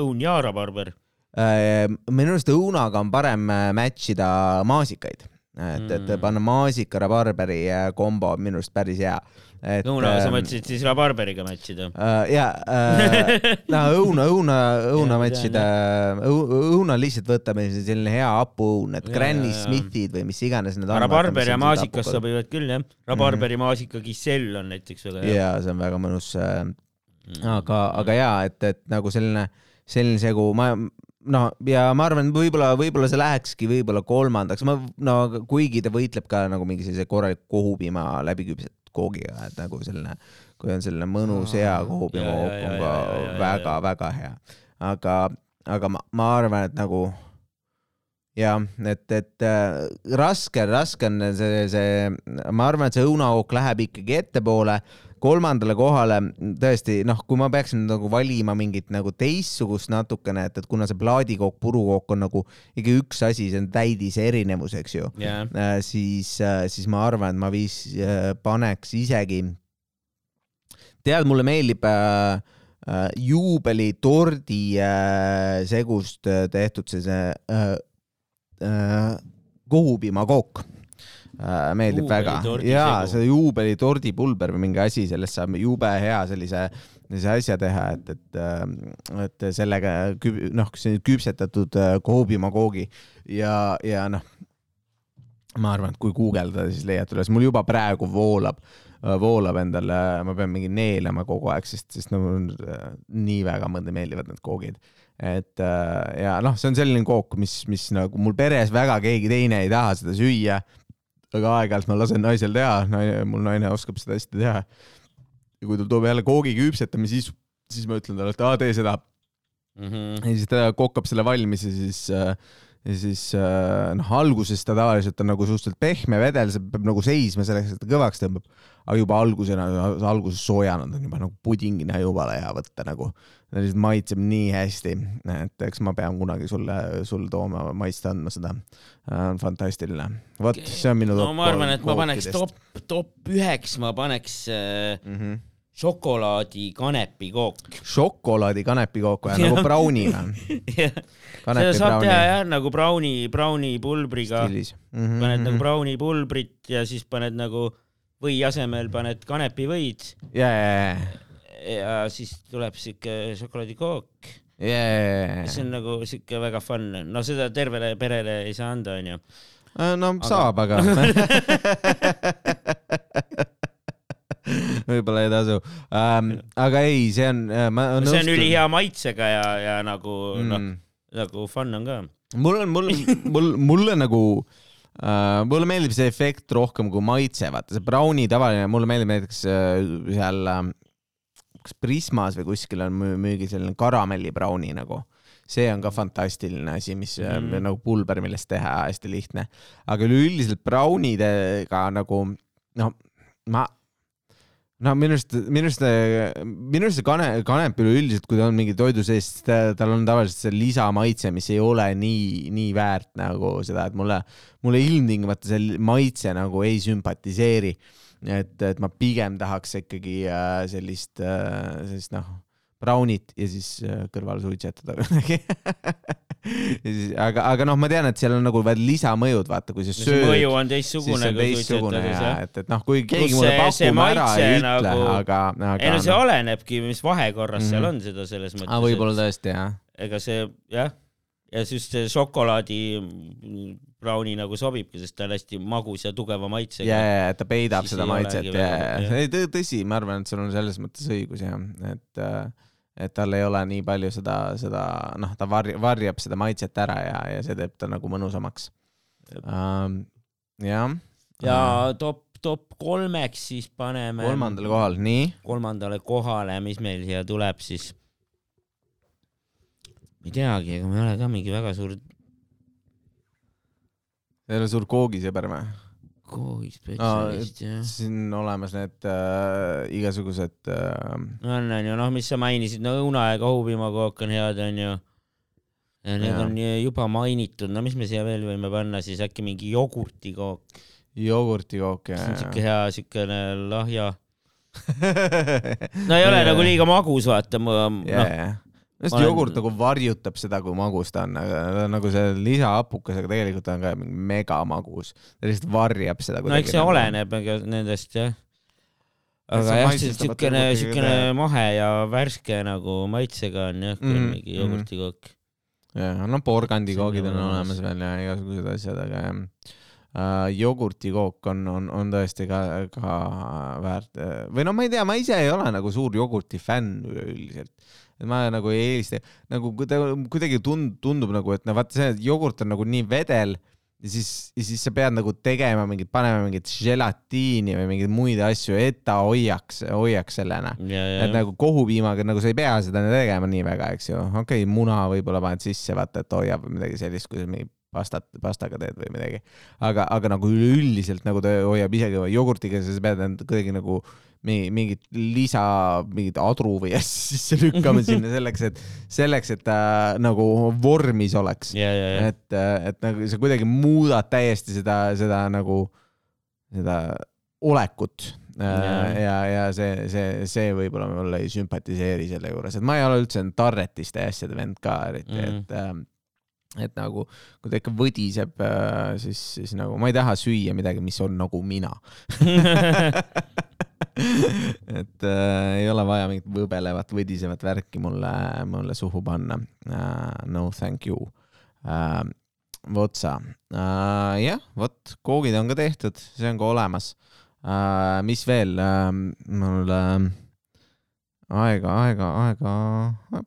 [SPEAKER 1] õun ja rabarber.
[SPEAKER 2] Äh, minu arust õunaga on parem äh, match ida maasikaid, et, et
[SPEAKER 1] Mm.
[SPEAKER 2] panna maasika rabarberi äh, kombo on minu arust päris hea.
[SPEAKER 1] õuna, sa
[SPEAKER 2] ähm,
[SPEAKER 1] mõtlesid siis rabarberiga match ida?
[SPEAKER 2] Uh, ja uh, [LAUGHS] no õuna, õuna, õuna matšida, õuna lihtsalt võtame selline hea hapuõun, et
[SPEAKER 1] Jaa,
[SPEAKER 2] Granny
[SPEAKER 1] jaa.
[SPEAKER 2] Smithid või mis iganes need on.
[SPEAKER 1] rabarber ja maasikas sobivad küll jah. rabarberi maasika kisell on näiteks väga hea.
[SPEAKER 2] ja see on väga mõnus uh,,
[SPEAKER 1] Mm.
[SPEAKER 2] aga, aga jaa, et, et nagu selline, selline segu, ma no ja ma arvan, võib-olla, võib-olla see lähekski võib-olla kolmandaks, ma no kuigi ta võitleb ka nagu mingi sellise korraliku kohupiima läbiküpset koogiga, et nagu selline, kui on selline mõnus hea kohupiima
[SPEAKER 1] jaa,
[SPEAKER 2] on ka väga-väga hea, aga, aga ma, ma arvan, et nagu jah, et, et äh, raske, raske on see, see, ma arvan, et see õunakook läheb ikkagi ettepoole kolmandale kohale tõesti noh, kui ma peaksin nagu valima mingit nagu teistsugust natukene, et, et kuna see plaadikook, purukook on nagu ikka üks asi, see on täidise erinevus, eks ju,
[SPEAKER 1] jah,
[SPEAKER 2] siis, siis ma arvan, et ma viis, paneks isegi, tead, mulle meeldib äh, äh, juubelitordi äh, segust äh, tehtud see äh, äh, kohupiimakook äh, meeldib väga
[SPEAKER 1] Juubelitordi
[SPEAKER 2] ja
[SPEAKER 1] segu.
[SPEAKER 2] see juubelitordi pulber või mingi asi, sellest saab jube hea sellise sellise asja teha, et, et, et sellega küp- noh, küpsetatud äh, kohupiimakoogi ja, ja noh, ma arvan, et kui guugeldada, siis leiad üles, mul juba praegu voolab, voolab endale, ma pean mingi neelama kogu aeg, sest, sest no mul äh, nii väga mulle meeldivad need koogid. et äh, ja noh, see on selline kook, mis, mis nagu mul peres väga keegi teine ei taha seda süüa. Aga aeg-ajalt ma lasen naisel teha, naine, mul naine oskab seda hästi teha. ja kui ta toob jälle koogi küpsetama, siis, siis ma ütlen talle, et aa, tee seda
[SPEAKER 1] Mhm.
[SPEAKER 2] ja siis ta kokkab selle valmis ja siis äh, ja siis äh, noh, alguses ta tavaliselt on nagu suhteliselt pehme vedel, see peab nagu seisma selleks, et ta kõvaks tõmbab. Aga juba algusena, alguses soojana on juba nagu pudingina jumala hea võtta nagu. ta lihtsalt maitseb nii hästi, et eks ma pean kunagi sulle, sulle tooma, maitsta andma seda. on fantastiline. vot, see on minu
[SPEAKER 1] no ma arvan, et ma paneks top, top üheks, ma paneks äh,
[SPEAKER 2] mm. -hmm.
[SPEAKER 1] šokolaadi kanepikook.
[SPEAKER 2] šokolaadi kanepikook või [LAUGHS] nagu brownie või?
[SPEAKER 1] seda saab teha jah, nagu brownie, brownie pulbriga,
[SPEAKER 2] mm. -hmm.
[SPEAKER 1] paned nagu brownie pulbrit ja siis paned nagu või asemel paned kanepivõid
[SPEAKER 2] ja, ja,
[SPEAKER 1] ja siis tuleb siuke šokolaadikook,
[SPEAKER 2] ja,
[SPEAKER 1] see on nagu siuke väga fun, no seda tervele perele ei saa anda, onju.
[SPEAKER 2] no
[SPEAKER 1] Aga-
[SPEAKER 2] saab, aga [LAUGHS] võib-olla ei tasu um,. aga ei, see on,
[SPEAKER 1] no, see on ülihea maitsega ja, ja nagu mm. noh, nagu fun on ka.
[SPEAKER 2] mul on, mul, mul, mulle nagu uh,, mulle meeldib see efekt rohkem kui maitse, vaata see browni tavaline, mulle meeldib näiteks uh, seal uh, kas Prismas või kuskil on müügil selline karamelli browni nagu see on ka fantastiline asi, mis mm. nagu pulber, millest teha hästi lihtne. aga üleüldiselt braunidega nagu noh, ma no minu arust, minu arust, minu arust see kane, kanep üleüldiselt, kui ta on mingi toidu sees, tal on tavaliselt see lisamaitse, mis ei ole nii, nii väärt nagu seda, et mulle, mulle ilmtingimata see maitse nagu ei sümpatiseeri. et, et ma pigem tahaks ikkagi äh, sellist, äh, sellist noh Brownit ja siis äh, kõrval suitsetada kuidagi [LAUGHS] aga, aga noh, ma tean, et seal on nagu veel lisamõjud, vaata, kui sa sööd.
[SPEAKER 1] mõju on teistsugune
[SPEAKER 2] suitsetades, jah. et, et noh, kui keegi mulle pakub ära, ei ütle nagu..., aga, aga.
[SPEAKER 1] ei no see no. olenebki, mis vahekorras mm -hmm. seal mhm. on seda selles mõttes.
[SPEAKER 2] aa, võib-olla tõesti, jah.
[SPEAKER 1] ega see, jah, ja siis see šokolaadi browni nagu sobibki, sest ta on hästi magus ja tugeva maitsega.
[SPEAKER 2] ja, ja, et ta peidab seda maitset ja, ja, ja tõsi, ma arvan, et sul on selles mõttes õigus jah, et äh, et tal ei ole nii palju seda, seda noh, ta varjab, varjab seda maitset ära ja, ja see teeb ta nagu mõnusamaks um,. jah.
[SPEAKER 1] ja top, top kolmeks siis paneme.
[SPEAKER 2] kolmandale kohale, nii.
[SPEAKER 1] kolmandale kohale, mis meil siia tuleb siis. ei teagi, ega ma ei ole ka mingi väga suur.
[SPEAKER 2] Ei ole suur koogisõber või?
[SPEAKER 1] koogispetsialist
[SPEAKER 2] no,, jah. siin on olemas need äh, igasugused äh....
[SPEAKER 1] on, on ju, noh, mis sa mainisid, no õuna ja kahupiimakook on head, on ju. ja need ja. on juba mainitud, no mis me siia veel võime panna siis, äkki mingi jogurtikook?
[SPEAKER 2] jogurtikook, jah.
[SPEAKER 1] see on siuke hea, siukene lahja [LAUGHS] no ei ole nagu liiga magus, vaata, noh
[SPEAKER 2] sest olen... jogurt nagu varjutab seda, kui magus ta on, nagu see lisahapukesega tegelikult on ka mega magus. ta lihtsalt varjab seda.
[SPEAKER 1] no eks see nagu... oleneb nendest jah. aga jah, siukene, siukene mahe ja värske nagu maitsega on jah, kui on mm, mingi jogurtikook
[SPEAKER 2] mm.. jah, no porgandikoogid on olemas veel ja igasugused asjad, aga jah uh, jogurtikook on, on, on tõesti ka, ka väärt või no ma ei tea, ma ise ei ole nagu suur jogurti fänn üleüldiselt et ma nagu ei eelista, nagu kuidagi tund-, tundub nagu, et no vaata see jogurt on nagu nii vedel ja siis, ja siis sa pead nagu tegema mingit, panema mingit želatiini või mingeid muid asju, et ta hoiaks, hoiaks sellena. et nagu kohupiimaga nagu sa ei pea seda tegema nii väga, eks ju. okei okay,, muna võib-olla paned sisse, vaata, et hoiab või midagi sellist, kui sa mingi pastat, pastaga teed või midagi. aga, aga nagu üleüldiselt nagu ta hoiab isegi jogurtiga, sa pead end kuidagi nagu mingit lisa, mingit adru või [LAUGHS] asja sisse lükkama sinna selleks, et selleks, et ta nagu vormis oleks
[SPEAKER 1] yeah,. Yeah, yeah.
[SPEAKER 2] et, et nagu sa kuidagi muudad täiesti seda, seda nagu, seda olekut yeah.. ja, ja see, see, see võib-olla mulle ei sümpatiseeri selle juures, et ma ei ole üldse tarretiste ja asjade vend ka eriti mm, -hmm. et ähm, et nagu kui ta ikka võdiseb, äh, siis, siis nagu ma ei taha süüa midagi, mis on nagu mina [LAUGHS] et äh, ei ole vaja mingit võbelevat, võdisevat värki mulle, mulle suhu panna uh,. no thank you uh,. vot sa uh,, jah, vot koogid on ka tehtud, see on ka olemas uh,. mis veel uh,, mul uh, aega, aega, aega,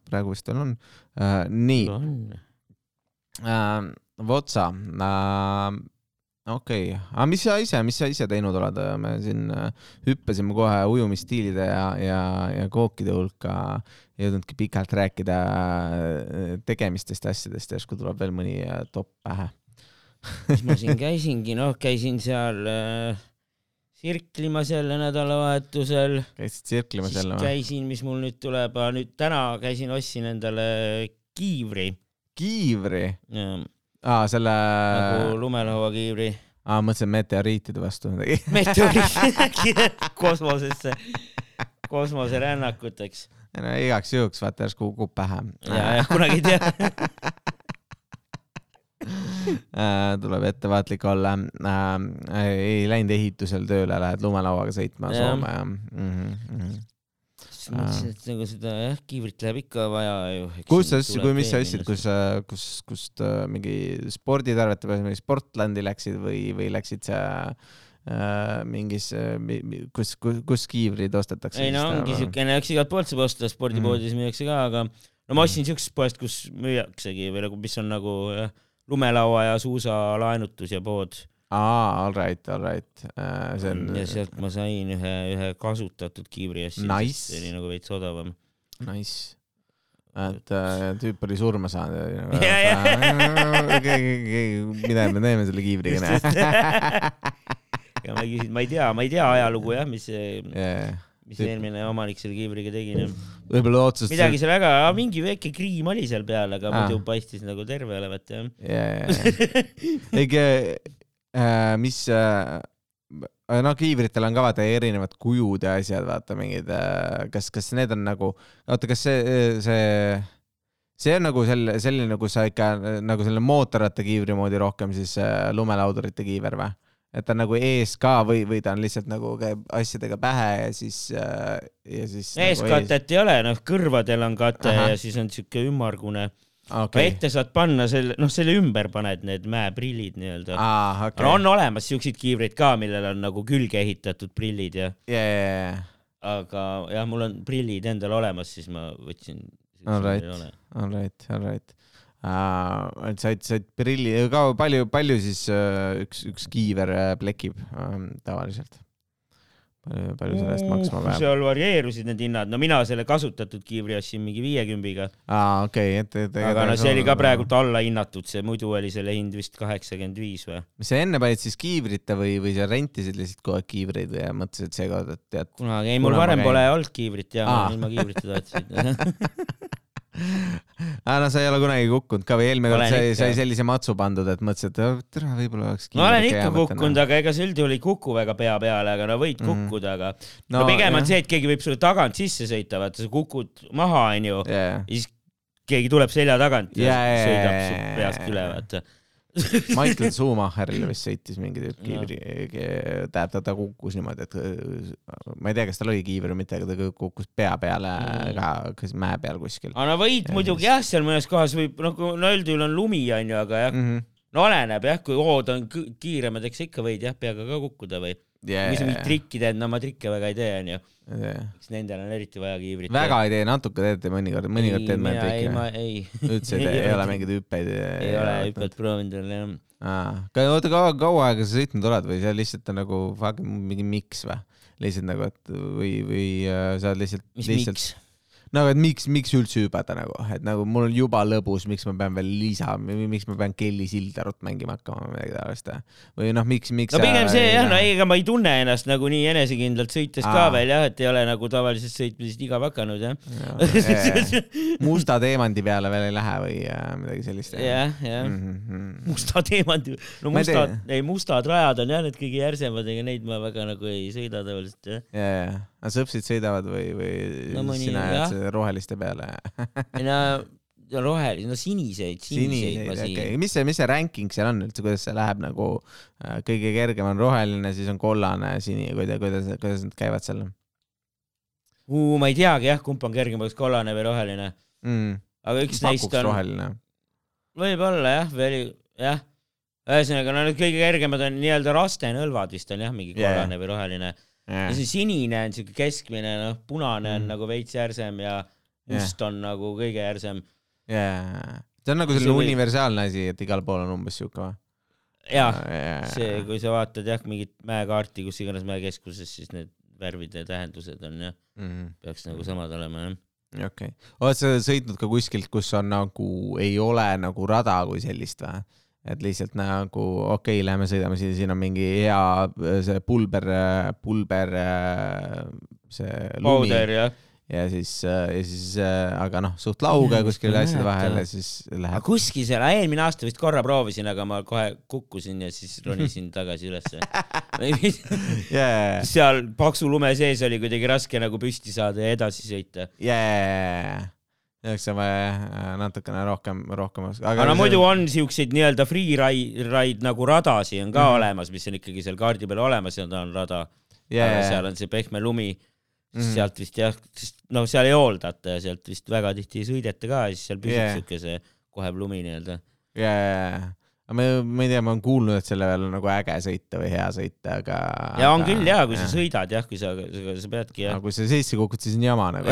[SPEAKER 2] praegu vist veel on uh,. nii uh,. Vot sa uh, okei okay., aga mis sa ise, mis sa ise teinud oled, me siin äh, hüppasime kohe ujumisstiilide ja, ja, ja kookide hulka, ei jõudnudki pikalt rääkida äh, tegemistest ja asjadest, järsku tuleb veel mõni äh, top pähe
[SPEAKER 1] mis ma siin käisingi, noh, käisin seal äh, sirklimas jälle nädalavahetusel.
[SPEAKER 2] käisid sirklimas jälle
[SPEAKER 1] või? käisin, mis mul nüüd tuleb, nüüd täna käisin, ostsin endale kiivri.
[SPEAKER 2] Kiivri? aa, selle.
[SPEAKER 1] nagu lumelauakiivri.
[SPEAKER 2] aa, mõtlesin meteoriitide vastu midagi [LAUGHS]
[SPEAKER 1] meteoriit kosmosesse, kosmoserännakuteks.
[SPEAKER 2] no igaks juhuks, vaata järsku kukub pähe.
[SPEAKER 1] ja, ja kunagi ei tea [LAUGHS]
[SPEAKER 2] tuleb ettevaatlik olla äh,. ei läinud ehitusel tööle, lähed lumelauaga sõitma ja. Soome ja mm. -hmm
[SPEAKER 1] siis mõtlesin, et nagu seda jah, kiivrit läheb ikka vaja ju.
[SPEAKER 2] kus sa, kui, mis ostsid, kus, kus, kust äh, mingi sporditarvete peale mingi Sportlandi läksid või, või läksid sa äh, mingis äh,, kus, kus, kus kiivrid ostetakse?
[SPEAKER 1] ei no ongi siukene, eks igalt poolt saab osta, spordipoodides mm. müüakse ka, aga no ma ostsin siuksest poest, kus müüaksegi või nagu, mis on nagu jah, lumelaua ja suusalaenutus ja pood.
[SPEAKER 2] Aa, all right, all right uh,. see on.
[SPEAKER 1] ja sealt ma sain ühe, ühe kasutatud kiivri ja siis
[SPEAKER 2] nice.
[SPEAKER 1] see oli nagu veits odavam.
[SPEAKER 2] Nice et äh, tüüp oli surma saanud
[SPEAKER 1] ja,
[SPEAKER 2] mida me teeme selle kiivriga [LAUGHS]
[SPEAKER 1] ja ma küsisin, ma ei tea, ma ei tea ajalugu jah, mis yeah., mis tüüp. eelmine omanik selle kiivriga tegi.
[SPEAKER 2] võib-olla otsustas.
[SPEAKER 1] midagi seal väga, mingi väike kriim oli seal peal, aga ah. muidu paistis nagu terve olevat jah
[SPEAKER 2] yeah.. ega äh, mis äh, no kiivritel on ka vaata erinevad kujud ja asjad, vaata mingid, äh, kas, kas need on nagu, oota, kas see, see, see on nagu selle, selline, kus sa ikka nagu selle mootorrattakiivri moodi rohkem siis äh, lumelaudurite kiiver või? et ta on nagu ees ka või, või ta on lihtsalt nagu käib asjadega pähe ja siis äh,, ja siis.
[SPEAKER 1] eeskatet nagu ees... ei ole, noh, kõrvadel on kate Aha. ja siis on siuke ümmargune okay.. ette saad panna selle, noh, selle ümber paned need mäeprillid nii-öelda
[SPEAKER 2] ah,. Okay.
[SPEAKER 1] No, on olemas siukseid kiivreid ka, millel on nagu külge ehitatud prillid ja
[SPEAKER 2] yeah,. Yeah, yeah.
[SPEAKER 1] aga jah, mul on prillid endal olemas, siis ma võtsin.
[SPEAKER 2] All right, all right, all right uh,. said, said prilli, ka palju, palju siis uh, üks, üks kiiver uh, plekib um, tavaliselt? Palju, palju selle eest maksma peab?
[SPEAKER 1] seal varieerusid need hinnad, no mina selle kasutatud kiivri ostsin mingi viiekümbiga.
[SPEAKER 2] aa, okei okay,, et, et.
[SPEAKER 1] aga no see oli ka praegult alla hinnatud, see muidu oli selle hind vist kaheksakümmend viis või?
[SPEAKER 2] sa enne panid siis kiivrita või, või sa rentisid lihtsalt kogu aeg kiivreid või mõtlesid seekord, et tead?
[SPEAKER 1] kunagi, ei mul varem pole olnud kiivrit ja ilma kiivrita tahtsin [LAUGHS]
[SPEAKER 2] aa, no sa ei ole kunagi kukkunud ka või eelmine kord sai, sai sellise matsu pandud, et mõtlesid, et tere, võib-olla oleks.
[SPEAKER 1] ma olen ikka kukkunud, aga ega sa üldjuhul ei kuku väga pea peale, aga no võid mm. kukkuda, aga no, no pigem jah. on see, et keegi võib sulle tagant sisse sõita, vaata sa kukud maha, onju
[SPEAKER 2] yeah.,
[SPEAKER 1] ja siis keegi tuleb selja tagant ja yeah, sõidab su peast üle, vaata [LAUGHS]
[SPEAKER 2] Michael Schumacheril vist sõitis mingi tüüp kiivri no., tähendab ta, ta kukkus niimoodi, et ma ei tea, kas tal oli kiiver või mitte, aga ta kukkus pea peale mm. ka, kas mäe peal kuskil.
[SPEAKER 1] aga no võid ja muidugi jah, seal mõnes kohas võib nagu no üldjuhul on lumi onju, aga jah mm, -hmm. no oleneb jah, kui hood on kiiremad, eks ikka võid jah peaga ka kukkuda või yeah.. kui sa mingit trikki teed, no ma trikke väga ei tee onju yeah.. eks nendel on eriti vaja kiivrit.
[SPEAKER 2] väga ei tee, natuke teete mõnikord, mõnikord teed mõned
[SPEAKER 1] trikki. ei, ma ei.
[SPEAKER 2] üldse ei tee, ei ole mingeid hüppeid?
[SPEAKER 1] ei ole hüpet proovinud veel jah.
[SPEAKER 2] oota kaua, kaua aega sa sõitnud oled või see lihtsalt on nagu fucking mingi miks või? lihtsalt nagu, et või, või äh, sa oled lihtsalt.
[SPEAKER 1] mis lihtsalt... miks?
[SPEAKER 2] Nagu, et miks, miks üldse hüpata nagu, et nagu mul on juba lõbus, miks ma pean veel lisa, miks ma pean Kelly Sildarut mängima hakkama või midagi taolist või noh, miks, miks.
[SPEAKER 1] no pigem see jah, no ega ma ei tunne ennast nagu nii enesekindlalt sõites Aa. ka veel jah, et ei ole nagu tavalisest sõitmisest igav hakanud jah
[SPEAKER 2] ja,. musta teemandi peale veel ei lähe või äh, midagi sellist.
[SPEAKER 1] jah, jah mm. -hmm. musta teemandi, no mustad, ei mustad rajad on jah need kõige järsemad, ega neid ma väga nagu ei sõida tavaliselt jah.
[SPEAKER 2] ja, ja, aga sõpsid sõidavad või, või no, mõni, sina jääd roheliste peale
[SPEAKER 1] no rohelisi, no siniseid, siniseid, siniseid ma siin okay..
[SPEAKER 2] mis see, mis see ranking seal on üldse, kuidas see läheb nagu äh, kõige kergem on roheline, siis on kollane, sini, kuidas, kuidas, kuidas need käivad seal
[SPEAKER 1] ma ei teagi jah, kumb on kergem, kas kollane või roheline
[SPEAKER 2] mm..
[SPEAKER 1] aga üks Pakuks neist on.
[SPEAKER 2] roheline.
[SPEAKER 1] võib-olla jah, veel jah. ühesõnaga, no need kõige kergemad on nii-öelda rastenõlvad vist on jah, mingi kollane yeah. või roheline. Ja see sinine on siuke keskmine, noh, punane on mm. nagu veits järsem ja must on nagu kõige järsem.
[SPEAKER 2] jaa, see on nagu selline see universaalne asi, et igal pool on umbes siuke või?
[SPEAKER 1] jah yeah., see, kui sa vaatad jah, mingit mäekaarti, kus iganes mäekeskuses, siis need värvide tähendused on jah mm, -hmm. peaks nagu samad olema jah
[SPEAKER 2] okei okay., oled sa sõitnud ka kuskilt, kus on nagu, ei ole nagu rada kui sellist või? Et lihtsalt nagu okei okay,, lähme sõidame siin, siin on mingi hea see pulber, pulber, see lumi. Ja siis, ja siis, aga noh, suht lauge kuskil asjade vahel ja siis läheb.
[SPEAKER 1] kuskil seal, eelmine aasta vist korra proovisin, aga ma kohe kukkusin ja siis ronisin tagasi ülesse. [LAUGHS]
[SPEAKER 2] Yeah..
[SPEAKER 1] seal paksu lume sees oli kuidagi raske nagu püsti saada ja edasi sõita.
[SPEAKER 2] Yeah oleks vaja äh, natukene rohkem, rohkem
[SPEAKER 1] aga, aga no see... muidu on siukseid nii-öelda free ride, ride nagu radasi on ka mm -hmm. olemas, mis on ikkagi seal kaardi peal olemas ja ta on rada
[SPEAKER 2] yeah..
[SPEAKER 1] seal on see pehme lumi mm, -hmm. sealt vist jah, sest no seal ei hooldata ja sealt vist väga tihti ei sõideta ka ja siis seal püsib yeah. siuke see kohev lumi nii-öelda.
[SPEAKER 2] ja ma, ma ei tea, ma olen kuulnud, et selle peal on nagu äge sõita või hea sõita, aga.
[SPEAKER 1] ja on küll ja, kui ja. sa sõidad jah, kui sa, sa peadki jah.
[SPEAKER 2] kui sa seissi kukud, siis on jama nagu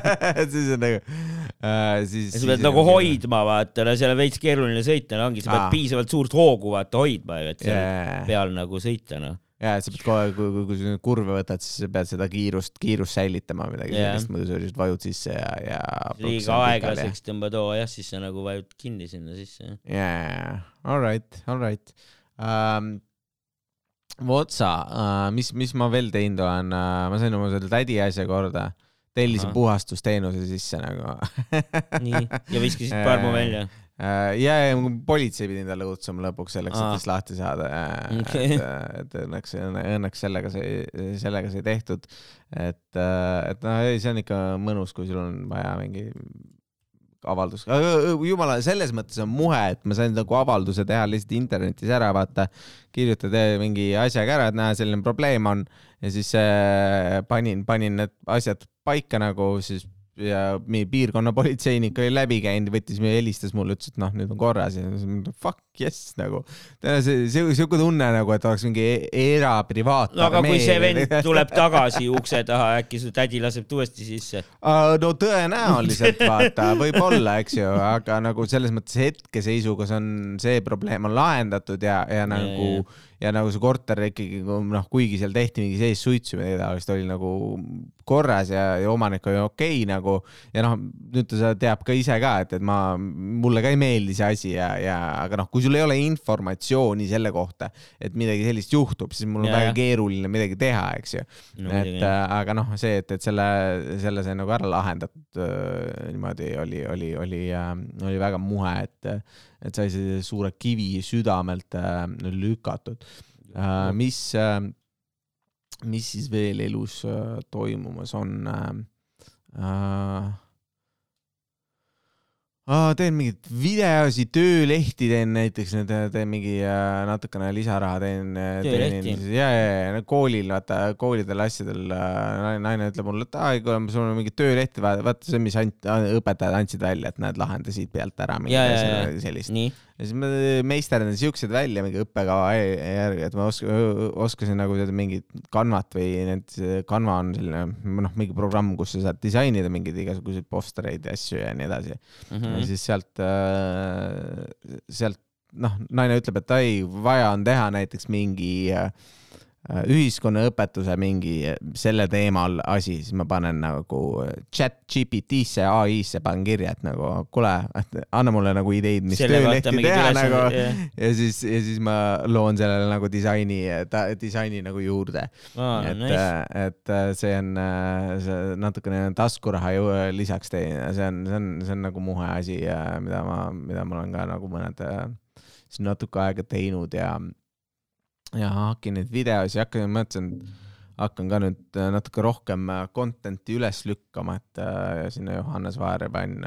[SPEAKER 2] [LAUGHS] siis on nagu
[SPEAKER 1] äh,. siis. sa pead nagu hoidma, vaata, no seal on veits keeruline sõita, no ongi, sa pead Aa. piisavalt suurt hoogu vaata hoidma, et seal yeah. peal nagu sõita, noh
[SPEAKER 2] ja, et sa pead aeg, kui, kui, kui sa kurve võtad, siis sa pead seda kiirust, kiirust säilitama midagi yeah. sellist, muidu sa lihtsalt vajud sisse ja, ja.
[SPEAKER 1] liiga aeglaseks tõmbad hoo jah, siis sa nagu vajud kinni sinna sisse.
[SPEAKER 2] jaa, all right, all right um,. Votsa uh,, mis, mis ma veel teinud olen uh,, ma sain oma selle tädi asja korda, tellisin puhastusteenuse sisse nagu
[SPEAKER 1] nii, ja viskasid [LAUGHS] parmu välja
[SPEAKER 2] Äh, ja, ja politsei pidi talle kutsuma lõpuks selleks, et tast lahti saada. Okay. et, et õnneks, õnneks sellega sai, sellega sai tehtud. et, et noh, ei, see on ikka mõnus, kui sul on vaja mingi avaldus, jumala, selles mõttes on muhe, et ma sain nagu avalduse teha lihtsalt internetis ära, vaata, kirjutad mingi asjaga ära, et näe, selline probleem on ja siis äh, panin, panin need asjad paika nagu siis ja meie piirkonna politseinik oli läbi käinud, võttis, helistas mulle, ütles, et noh, nüüd on korras ja fuck yes nagu. see, see siuke tunne nagu, et oleks mingi e-, era-privaat.
[SPEAKER 1] no aga kui see vend tuleb tagasi ukse taha, äkki su tädi laseb uuesti sisse
[SPEAKER 2] uh,? no tõenäoliselt vaata, võib-olla, eks ju, aga nagu selles mõttes hetkeseisuga see on, see probleem on lahendatud ja, ja nagu ja, ja ja nagu see korter ikkagi noh, kuigi seal tehti mingi sees suitsu või midagi taolist, oli nagu korras ja, ja omanik oli okei okay, nagu. Ja noh, nüüd ta teab ka ise ka, et, et ma, mulle ka ei meeldi see asi ja, ja aga noh, kui sul ei ole informatsiooni selle kohta, et midagi sellist juhtub, siis mul on ja, väga keeruline midagi teha, eks ju. No,. et äh, aga noh, see, et, et selle, selle sai nagu ära lahendatud äh, niimoodi oli, oli, oli äh,, oli väga muhe, et et sai sellise suure kivi südamelt äh, lükatud äh,. mis äh,, mis siis veel elus toimumas on äh,? Äh, aa, teen mingeid videosid, töölehti teen näiteks, teen mingi äh, natukene lisaraha teen. Äh,
[SPEAKER 1] töölehti?
[SPEAKER 2] ja, ja, ja koolil, vaata koolidel asjadel äh, naine ütleb mulle, et aa, kuule, sul on mingi töölehti vaja, vaata see, mis ant, õpetajad andsid välja, et näed, lahenda siit pealt ära.
[SPEAKER 1] ja, ja, ja, sellist.
[SPEAKER 2] Ja siis ma meisterdan siuksed välja mingi õppekava järgi, et ma oska, oskasin nagu teada mingit Canvat või need, Canva on selline noh, mingi programm, kus sa saad disainida mingeid igasuguseid postereid ja asju ja nii edasi mm. -hmm. ja siis sealt sealt noh, naine ütleb, et ai, vaja on teha näiteks mingi Äh, ühiskonnaõpetuse mingi äh, selle teemal asi, siis ma panen nagu äh, chat GPT-sse, ai-sse panen kirja, et nagu kuule, [LAUGHS] anna mulle nagu ideid, mis töölehti teha nagu yeah. ja siis, ja siis ma loon sellele nagu disaini, disaini nagu juurde
[SPEAKER 1] oh,.
[SPEAKER 2] et
[SPEAKER 1] nice.,
[SPEAKER 2] et see on, see natukene taskuraha ju lisaks teen, see on, see on, see on nagu muhe asi, mida ma, mida ma olen ka nagu mõned siin natuke aega teinud ja ja hakin neid videosid, hakkan, mõtlesin, hakkan ka nüüd äh, natuke rohkem äh, content'i üles lükkama, et äh, sinna Johannes Vaher panin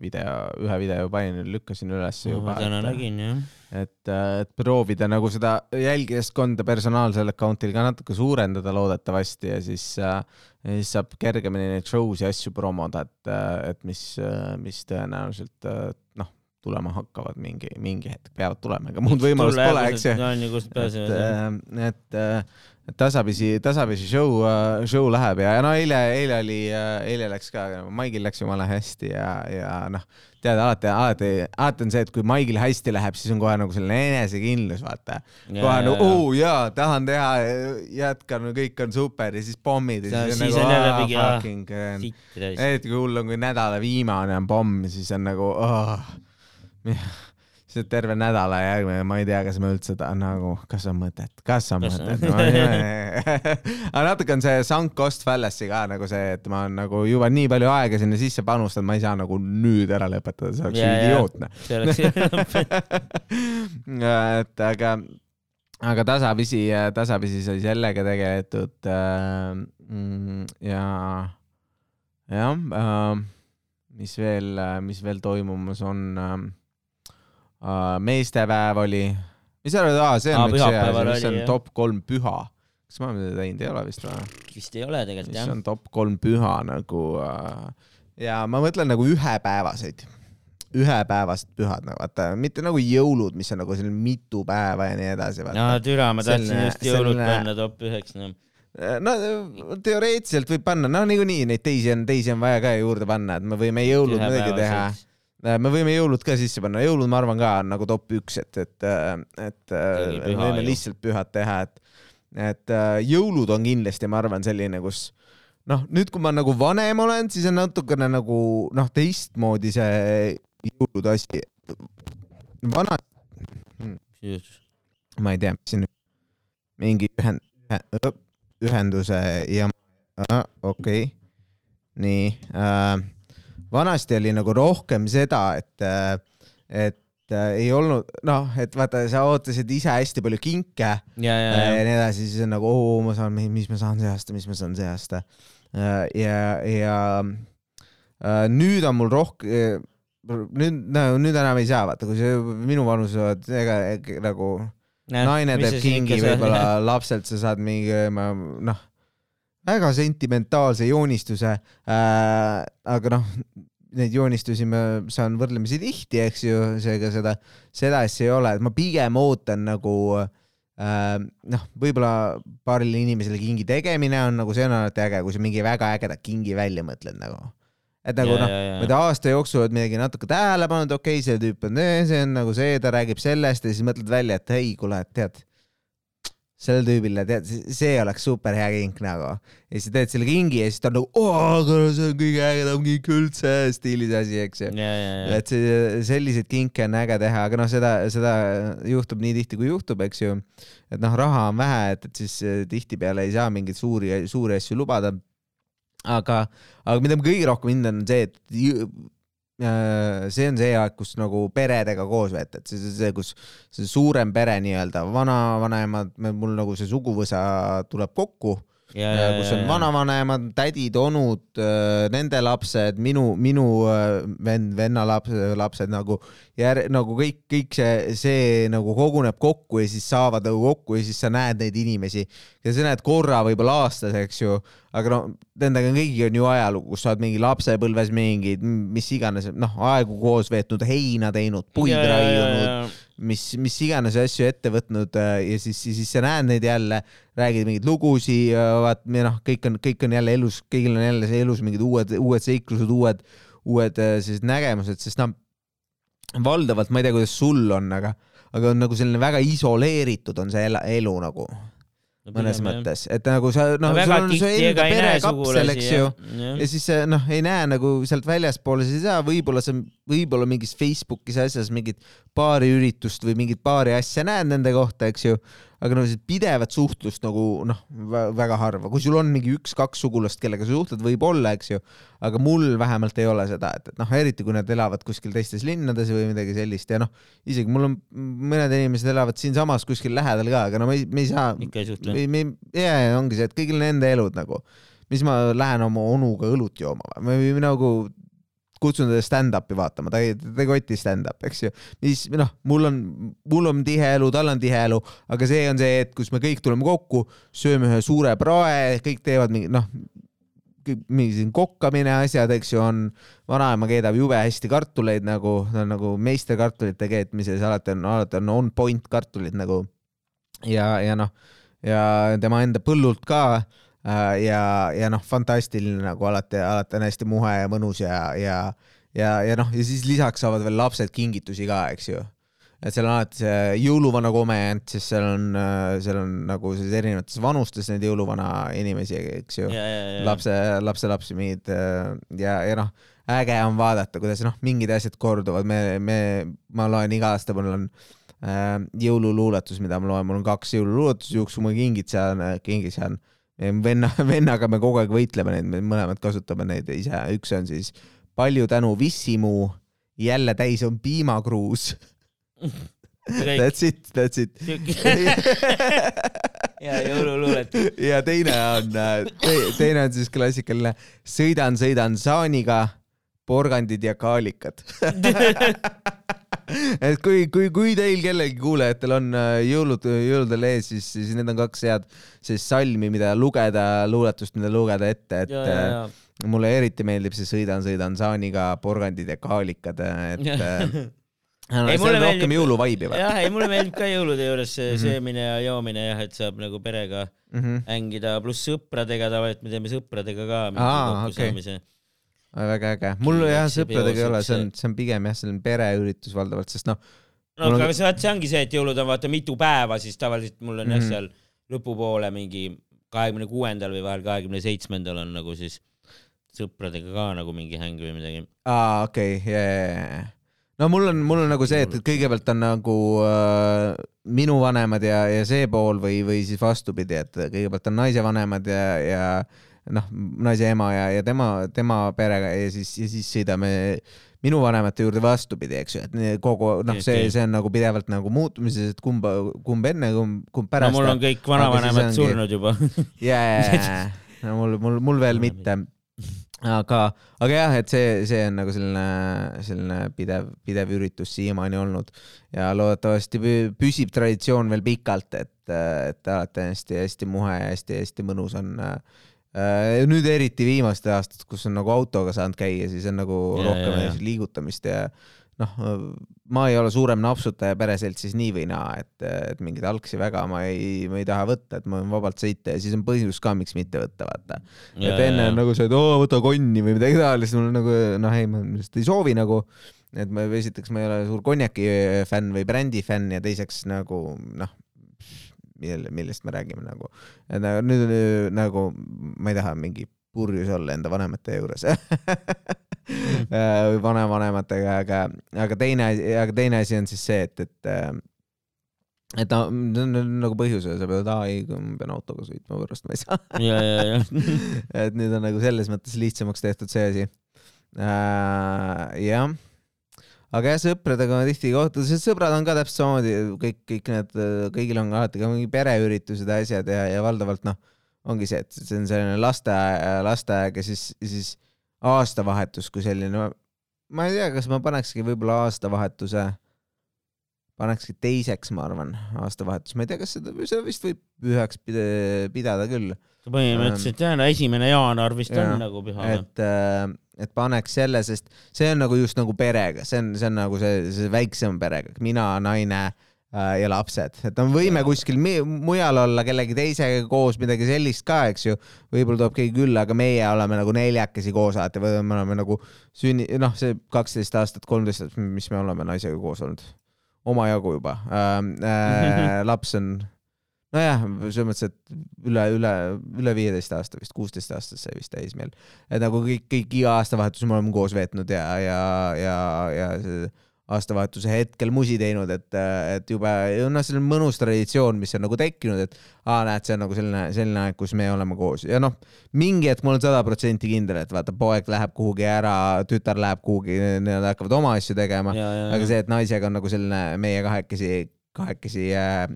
[SPEAKER 2] video, ühe video panin, lükkasin üles
[SPEAKER 1] no, juba. ma täna nägin jah.
[SPEAKER 2] et, et proovida nagu seda jälgijaskonda personaalsel account'il ka natuke suurendada loodetavasti ja siis siis saab kergemini neid show si asju promoda, et, et mis, mis tõenäoliselt tulema hakkavad mingi, mingi hetk, peavad tulema, ega muud võimalust pole, eks ju. et, äh, et, äh, et tasapisi, tasapisi show, äh, show läheb ja, ja no eile, eile oli, eile läks ka, Maigil läks jumala hästi ja, ja noh, tead, alati, alati, alati on see, et kui Maigil hästi läheb, siis on kohe nagu selline enesekindlus, vaata. kohe nagu, oo jaa, tahan teha, jätkan, kõik on super ja siis pommid ja
[SPEAKER 1] siis, on nagu, aa, fucking,
[SPEAKER 2] eriti kui hull on, kui nädala viimane on pomm, siis on nagu, oh see terve nädala järgmine, ma ei tea, kas ma üldse ta, nagu, kas on mõtet, kas on kas mõtet? No,? [LAUGHS] aga natuke on see sunk cost fallacy ka nagu see, et ma olen nagu juba nii palju aega sinna sisse panustanud, ma ei saa nagu nüüd ära lõpetada, see oleks yeah, idiootne. see oleks [LAUGHS] et aga, aga tasapisi, tasapisi sai sellega tegeletud äh, mm, ja, jah äh,, mis veel, mis veel toimumas on äh, meestepäev oli, mis sa arvad, aa, see on üks hea asi, mis on top kolm püha. kas me oleme seda teinud, ei ole vist või?
[SPEAKER 1] vist ei ole tegelikult jah.
[SPEAKER 2] mis on top kolm püha nagu uh, ja ma mõtlen nagu ühepäevaseid ühepäevased pühad nagu vaata, mitte nagu jõulud, mis on nagu selline mitu päeva ja nii edasi.
[SPEAKER 1] no türa, ma tahtsin selline, just jõulud selline... panna top üheks no
[SPEAKER 2] no teoreetiliselt võib panna, no niikuinii neid teisi on, teisi on vaja ka juurde panna, et me võime jõulud muidugi teha. Me võime jõulud ka sisse panna, jõulud ma arvan ka on nagu top üks, et, et, et me võime lihtsalt pühad teha, et, et jõulud on kindlasti, ma arvan, selline, kus noh, nüüd, kui ma nagu vanem olen, siis on natukene nagu noh, teistmoodi see jõulude asi. vana hmm., ma ei tea, siin mingi ühend, ühenduse ja okei okay., nii äh,. Vanasti oli nagu rohkem seda, et, et äh, ei olnud noh, et vaata, sa ootasid ise hästi palju kinke ja, ja, ja. ja nii edasi, siis on nagu, oo, ma saan, mis ma saan see aasta, mis ma saan see aasta Äh, ja, ja äh, nüüd on mul rohkem, nüüd, no nüüd enam ei saa, vaata, kui see minu vanus oled, ega nagu ja, naine teeb kingi võib-olla lapselt, sa saad mingi, noh, väga sentimentaalse joonistuse äh,. aga noh, neid joonistusi ma saan võrdlemisi tihti, eks ju, seega seda, seda asja ei ole, et ma pigem ootan nagu äh, noh, võib-olla paarile inimesele kingi tegemine on nagu, see on alati äge, kui sa mingi väga ägeda kingi välja mõtled nagu. et nagu noh, ma ei tea, aasta jooksul oled midagi natuke tähele pannud, okei okay,, see tüüp on, see on nagu see, ta räägib sellest ja siis mõtled välja, et ei, kuule, tead sellele tüübile, tead, see oleks super hea kink nagu. ja siis teed selle kingi ja siis ta on nagu, oo, see on kõige ägedam kink üldse stiilis asi, eks ju. et see, selliseid kinke on äge teha, aga noh, seda, seda juhtub nii tihti, kui juhtub, eks ju. et noh, raha on vähe, et, et siis eh, tihtipeale ei saa mingeid suuri, suuri asju lubada. aga, aga mida ma kõige rohkem hindan, on see, et see on see aeg, kus nagu peredega koos veeta, et see, see, see, kus see suurem pere nii-öelda, vanavanemad, mul nagu see suguvõsa tuleb kokku. Kus on vanavanemad, tädid, onud, äh, nende lapsed, minu, minu äh, vend, venna laps, lapsed nagu jär-, nagu kõik, kõik see, see nagu koguneb kokku ja siis saavad nagu kokku ja siis sa näed neid inimesi ja sa näed korra võib-olla aastas, eks ju, aga no nendega kõigi on ju ajalugu, kus sa oled mingi lapsepõlves mingid, mis iganes, noh, aegu koos veetnud, heina teinud, puid raiunud mis, mis iganes asju ette võtnud äh, ja siis, siis sa näed neid jälle, räägid mingeid lugusid, vaat noh, kõik on, kõik on jälle elus, kõigil on jälle elus mingid uued, uued seiklused, uued, uued äh, sellised nägemused, sest noh, valdavalt ma ei tea, kuidas sul on, aga, aga on nagu selline väga isoleeritud on see elu nagu no, mõnes mõttes, et nagu sa noh no, sul on su enda perekapsel, eks ju, ja siis noh, ei näe nagu sealt väljaspoole, sa ei saa võib-olla sa, võib-olla mingis Facebookis asjas mingit baariüritust või mingit baari asja näed nende kohta, eks ju, aga no pidevat suhtlust nagu noh, väga harva, kui sul on mingi üks-kaks sugulast, kellega sa suhtled, võib-olla, eks ju, aga mul vähemalt ei ole seda, et, et noh, eriti kui nad elavad kuskil teistes linnades või midagi sellist ja noh, isegi mul on mõned inimesed elavad siinsamas kuskil lähedal ka, aga no me ei, me ei saa.
[SPEAKER 1] ikka ei suhtle.
[SPEAKER 2] me, me, jaa, ongi see, et kõigil on enda elud nagu mis ma lähen oma onuga õlut jooma või, või nagu kutsun teda stand-up'i vaatama, ta ei, ta ei koti stand-up, eks ju. mis noh, mul on, mul on tihe elu, tal on tihe elu, aga see on see, et kus me kõik tuleme kokku, sööme ühe suure prae, kõik teevad mingi noh, mingi siin kokkamine asjad, eks ju, on, vanaema keedab jube hästi kartuleid nagu, ta on nagu meister kartulite keetmises, alati on, alati on on point kartulid nagu ja, ja noh, ja tema enda põllult ka ja, ja noh, fantastiline nagu alati, alati on hästi muhe ja mõnus ja, ja, ja, ja noh, ja siis lisaks saavad veel lapsed kingitusi ka, eks ju. et seal on alati see jõuluvana komejant, siis seal on, äh, seal on nagu siis erinevates vanustes neid jõuluvana inimesi, eks ju. lapse, lapselapsi mingid äh, ja, ja noh, äge on vaadata, kuidas noh, mingid asjad korduvad, me, me, ma loen iga aasta, mul on äh, jõululuuletus, mida ma loen, mul on kaks jõululuuletust, juhuks kui ma kingid saan, kingi saan venna, [LAUGHS] vennaga me kogu aeg võitleme neid, me mõlemad kasutame neid ise, üks on siis palju tänu Vissimu, jälle täis on piimakruus. That's it, that's it. [LAUGHS]
[SPEAKER 1] ja jõululuuletus.
[SPEAKER 2] ja teine on te,, teine on siis klassikaline sõidan, sõidan saaniga, porgandid ja kaalikad [LAUGHS] [LAUGHS] et kui, kui, kui teil kellelgi kuulajatel on äh, jõulud, jõuludel ees, siis, siis need on kaks head sellist salmi, mida lugeda, luuletust, mida lugeda ette, et, mulle eriti meeldib see Sõidan, sõidan saaniga porgandid ja kaalikad, et No, [LAUGHS] ei, mulle meeldib rohkem jõuluvaibi
[SPEAKER 1] või? jah, ei mulle meeldib ka jõulude juures see mm -hmm. söömine ja joomine jah, et saab nagu perega mm -hmm. hängida, pluss sõpradega tavaliselt me teeme sõpradega ka mingi kokkusaamise
[SPEAKER 2] okay. Väga äge, mul jah sõpradega ei ole, see on, see on pigem jah, selline pereüritus valdavalt, sest noh.
[SPEAKER 1] no aga on... see, see ongi see, et jõulud on vaata mitu päeva, siis tavaliselt mul on mm -hmm. jah mhm. seal lõpupoole mingi kahekümne kuuendal või vahel kahekümne seitsmendal on nagu siis sõpradega ka nagu mingi häng või midagi.
[SPEAKER 2] aa, okei okay,, jajah no mul on, mul on nagu see, et, et kõigepealt on nagu äh, minu vanemad ja, ja see pool või, või siis vastupidi, et kõigepealt on naise vanemad ja, ja noh, naise ema ja, ja tema, tema perega ja siis, ja siis sõidame minu vanemate juurde vastupidi, eks ju, et kogu noh, see, see on nagu pidevalt nagu muutumises, et kumba, kumb enne, kumb, kumb pärast.
[SPEAKER 1] no mul on kõik vanavanemad ongi... surnud juba. [LAUGHS]
[SPEAKER 2] jaa, no mul, mul, mul veel mitte. Aga, aga jah, et see, see on nagu selline, selline pidev, pidev üritus siiamaani olnud. Ja loodetavasti püsib traditsioon veel pikalt, et, et alati hästi-hästi muhe ja hästi-hästi mõnus on äh, nüüd eriti viimastel aastatel, kus on nagu autoga saanud käia, siis on nagu ja, rohkem ja, ja. liigutamist ja noh, ma ei ole suurem napsutaja pereseltsis nii või naa, et, et mingeid algsi väga ma ei, ma ei taha võtta, et ma võin vabalt sõita ja siis on põhjus ka, miks mitte võtta, vaata. et enne on nagu see, et oo, võta konni või midagi taolist, mul nagu noh, ei, ma lihtsalt ei soovi nagu, et ma esiteks ma ei ole suur konjaki fänn või brändi fänn ja teiseks nagu noh, mille, millest me räägime nagu, et nagu nüüd nagu ma ei taha mingi purjus olla enda vanemate juures [LAUGHS] või vanavanematega, aga, aga teine, aga teine asi on siis see, et, et et no, nagu põhjuse, sa pead, aa ei, ma pean autoga sõitma, pärast ma ei saa. [LAUGHS]
[SPEAKER 1] ja, ja, ja. [LAUGHS]
[SPEAKER 2] et nüüd on nagu selles mõttes lihtsamaks tehtud see asi äh,. jah, aga jah, sõpradega ma tihti ei kohtu, sest sõbrad on ka täpselt samamoodi, kõik, kõik need, kõigil on alati ka mingi pereüritused ja asjad ja, ja valdavalt noh, ongi see, et see on selline lasteaed, lasteaeg ja siis, siis aastavahetus kui selline, ma ei tea, kas ma panekski võib-olla aastavahetuse, panekski teiseks, ma arvan, aastavahetus, ma ei tea, kas seda, seda vist võib pühaks pidada küll.
[SPEAKER 1] põhimõtteliselt jah, no esimene jaanuar vist ja, on nagu püha.
[SPEAKER 2] et, äh, et paneks selle, sest see on nagu just nagu perega, see on, see on nagu see, see väiksem perega, mina, naine Äh, ja lapsed, et no võime kuskil mujal olla kellegi teisega koos, midagi sellist ka, eks ju. võib-olla tuleb keegi külla, aga meie oleme nagu neljakesi koos alati või me oleme nagu sünni, noh, see kaksteist aastat, kolmteist aastat, mis me oleme naisega koos olnud, omajagu juba äh,. Äh, [LAUGHS] laps on, nojah, selles mõttes, et üle, üle, üle viieteist aasta vist, kuusteist aastat sai vist täis meil. et nagu kõik, kõik iga aastavahetus me oleme koos veetnud ja, ja, ja, ja aastavahetuse hetkel musi teinud, et, et jube, noh, selline mõnus traditsioon, mis on nagu tekkinud, et aa, näed, see on nagu selline, selline aeg, kus me oleme koos. Ja noh, mingi hetk ma olen sada protsenti kindel, et vaata, poeg läheb kuhugi ära, tütar läheb kuhugi, nad hakkavad oma asju tegema, aga see, et naisega on nagu selline meie kahekesi, kahekesi äh,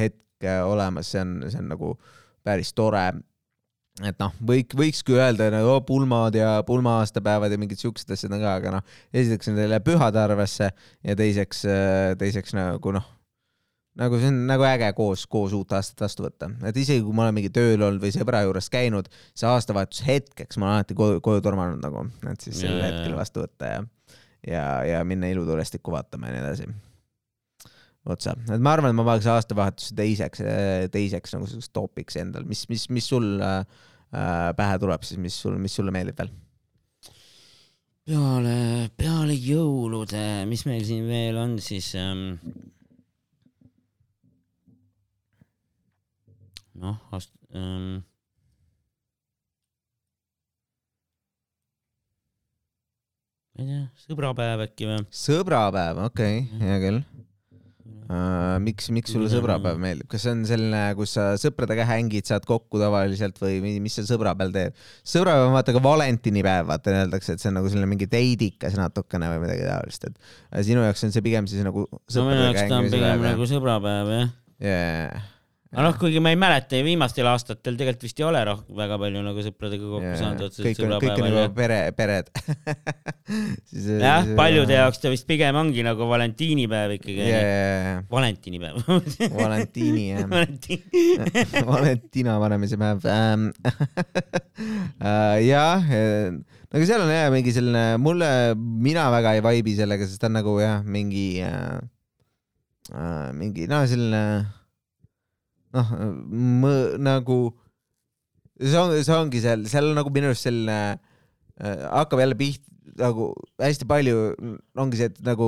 [SPEAKER 2] hetk olemas, see on, see on nagu päris tore. Et noh, võik, võikski öelda nagu oh, pulmad ja pulma-aastapäevad ja mingid siuksed asjad on ka, aga noh, esiteks need ei lähe pühade arvesse ja teiseks, äh, teiseks nagu noh, nagu see on nagu äge koos, koos uut aastat vastu võtta, et isegi kui ma olen mingi tööl olnud või sõbra juures käinud, see aastavahetuse hetkeks ma olen alati koju, koju tormanud nagu, et siis sel hetkel vastu võtta ja, ja, ja minna ilutulestikku vaatama ja nii edasi otsa, et ma arvan, et ma paneks aastavahetuse teiseks, teiseks nagu selliseks topiks endal, mis, mis, mis sul äh, pähe tuleb siis, mis sul, mis sulle meeldib veel?
[SPEAKER 1] peale, peale jõulude, mis meil siin veel on siis ähm,? noh, aast- ähm,. ma ei tea, sõbrapäev äkki või?
[SPEAKER 2] sõbrapäev, okei okay,, hea küll miks, miks sulle sõbrapäev meeldib, kas see on selline, kus sa sõpradega hängid, saad kokku tavaliselt või mis sa sõbrapäeval teed? sõbrapäev on vaata ka valentinipäev, vaata öeldakse, et see on nagu selline mingi teidikas natukene või midagi taolist, et sinu jaoks on see pigem siis nagu.
[SPEAKER 1] no minu jaoks ta on pigem nagu sõbrapäev jah
[SPEAKER 2] yeah..
[SPEAKER 1] Aga noh, kuigi ma ei mäleta, viimastel aastatel tegelikult vist ei ole rohkem väga palju nagu sõpradega kokku saanud otseselt
[SPEAKER 2] on, kõik on
[SPEAKER 1] sõbrapäeval
[SPEAKER 2] juba
[SPEAKER 1] ja
[SPEAKER 2] pere, pered [LAUGHS]
[SPEAKER 1] jah, paljude jaoks ta vist pigem ongi nagu valentiinipäev ikkagi
[SPEAKER 2] ja,
[SPEAKER 1] yeah..
[SPEAKER 2] ja, ja
[SPEAKER 1] valentiinipäev [LAUGHS]
[SPEAKER 2] Valentiini jah. [LAUGHS]
[SPEAKER 1] Valentiin.
[SPEAKER 2] Valentina vanemise päev ähm,. jah, aga seal on jah mingi selline, mulle, mina väga ei vaibi sellega, sest ta on nagu jah, mingi äh,, äh, mingi noh, selline noh, nagu see on, see ongi seal, seal on nagu minu arust selline äh,, hakkab jälle pihta nagu hästi palju ongi see, et nagu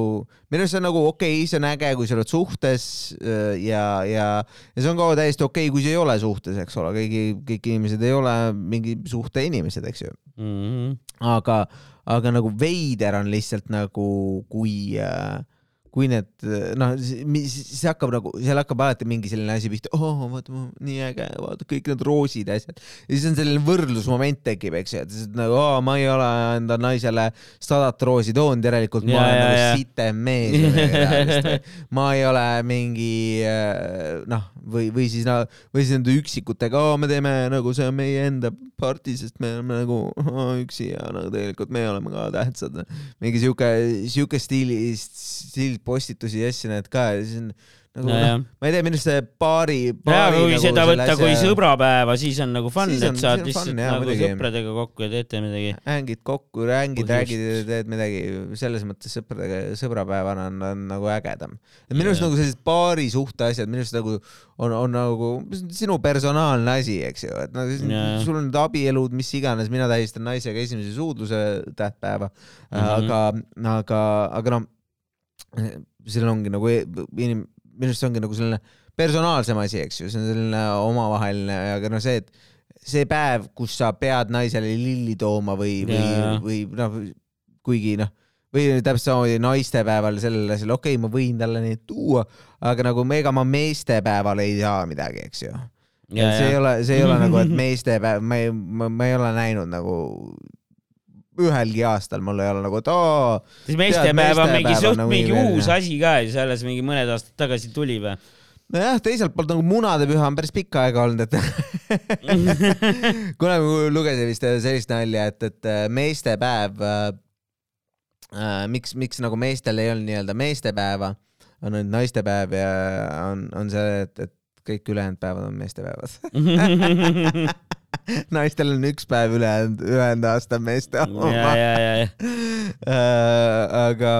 [SPEAKER 2] minu arust see on nagu okei okay,, see on äge, kui sa oled suhtes äh, ja, ja, ja see on ka täiesti okei okay,, kui sa ei ole suhtes, eks ole, kõigi, kõik inimesed ei ole mingi suhte inimesed, eks ju.
[SPEAKER 1] Mhm.
[SPEAKER 2] aga, aga nagu veider on lihtsalt nagu, kui äh, kui need noh, see hakkab nagu, seal hakkab alati mingi selline asi pihta, oo vaata nii äge, vaata kõik need roosid ja asjad. ja siis on selline võrdlusmoment tekib, eks ju, et siis nagu oo, ma ei ole enda naisele sadat roosi toonud, järelikult ma
[SPEAKER 1] Ja,
[SPEAKER 2] olen
[SPEAKER 1] ja,
[SPEAKER 2] nagu
[SPEAKER 1] ja.
[SPEAKER 2] sitem mees [LAUGHS] ma ei ole mingi äh, noh, või, või siis noh, või siis nende üksikutega, me teeme nagu see on meie enda party, sest me oleme nagu oh, üksi ja nagu tegelikult me oleme ka tähtsad. mingi sihuke, sihuke stiili, stiil postitusi ja asju näed ka ja siis on nagu
[SPEAKER 1] No
[SPEAKER 2] noh
[SPEAKER 1] jah.,
[SPEAKER 2] ma ei tea, minu arust see paari,
[SPEAKER 1] ja
[SPEAKER 2] paari
[SPEAKER 1] kui
[SPEAKER 2] nagu
[SPEAKER 1] seda võtta kui
[SPEAKER 2] asja-
[SPEAKER 1] sõbrapäeva, siis on nagu fun, et saad lihtsalt
[SPEAKER 2] fun, jaa,
[SPEAKER 1] nagu
[SPEAKER 2] muidugi.
[SPEAKER 1] sõpradega kokku ja teete midagi.
[SPEAKER 2] hängid kokku,
[SPEAKER 1] Põhjust.
[SPEAKER 2] räägid ja teed midagi, selles mõttes sõpradega, sõbrapäevana on, on nagu ägedam. minu arust nagu sellised paari suhte asjad, minu arust nagu on, on nagu sinu personaalne asi, eks ju, et nagu
[SPEAKER 1] Jaa.
[SPEAKER 2] sul on need abielud, mis iganes, mina tähistan naisega esimese suudluse tähtpäeva mm. -hmm. aga, aga, aga noh, seal ongi nagu e- inim-, minu arust see ongi nagu selline personaalsem asi, eks ju, see on selline omavaheline, aga noh, see, et see päev, kus sa pead naisele lilli tooma või, või või noh, kuigi noh, või täpselt samamoodi naistepäeval sellele, selle okei okay,, ma võin talle neid tuua, aga nagu ega ma meestepäeval ei saa midagi, eks ju. see ei ole, see ei ole nagu, et [LAUGHS] meestepäev, ma ei, ma ei ole näinud nagu ühelgi aastal mul ei ole nagu, et aa,
[SPEAKER 1] siis meestepäev on mingi suht
[SPEAKER 2] nagu
[SPEAKER 1] mingi uus
[SPEAKER 2] jah.
[SPEAKER 1] asi ka ja see alles mingi mõned aastad tagasi tuli või?
[SPEAKER 2] nojah, teiselt poolt nagu munadepüha on päris pikka aega olnud, et [LAUGHS] [LAUGHS] kunagi lugesin vist sellist nalja, et, et äh, meestepäev äh,, äh, miks, miks nagu meestel ei olnud nii-öelda meestepäeva, on ainult naistepäev ja on, on see, et, et kõik ülejäänud päevad on meestepäevad. [LAUGHS] naistel on üks päev ülejäänud, ülejäänud aasta meeste
[SPEAKER 1] ja,
[SPEAKER 2] oma.
[SPEAKER 1] ja, ja, ja.
[SPEAKER 2] Äh, aga,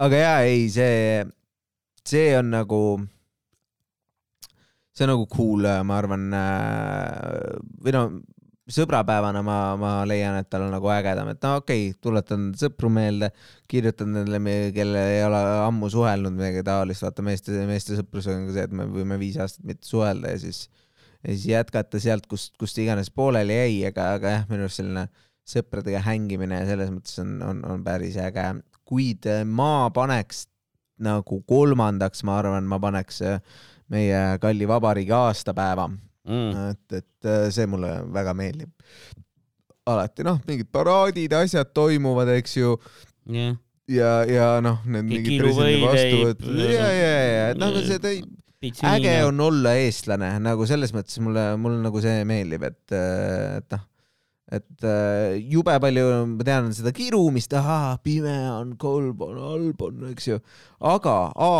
[SPEAKER 2] aga jaa, ei, see, see on nagu, see on nagu cool, ma arvan, või no sõbrapäevana ma, ma leian, et tal on nagu ägedam, et no okei okay,, tuletan sõpru meelde, kirjutan nendele, kelle ei ole ammu suhelnud midagi taolist, vaata meeste, meeste sõprusega on ka see, et me võime viis aastat mitte suhelda ja siis, ja siis jätkata sealt, kust, kust iganes pooleli jäi, aga, aga jah, minu arust selline sõpradega hängimine selles mõttes on, on, on päris äge, kuid äh, ma paneks nagu kolmandaks, ma arvan, ma paneks äh, meie kalli vabariigi aastapäeva
[SPEAKER 1] Mm.
[SPEAKER 2] et, et äh, see mulle väga meeldib. alati noh, mingid paraadid, asjad toimuvad, eks ju,
[SPEAKER 1] jah,
[SPEAKER 2] ja, ja noh, need mingid presidendi vastuvõtud ja, ja, ja, et noh, see tõi, äge on olla eestlane nagu selles mõttes mulle, mulle nagu see meeldib, et, et noh, et äh, jube palju, ma tean seda kirumist, ahaa, pime on, kolb on, halb on, eks ju, aga A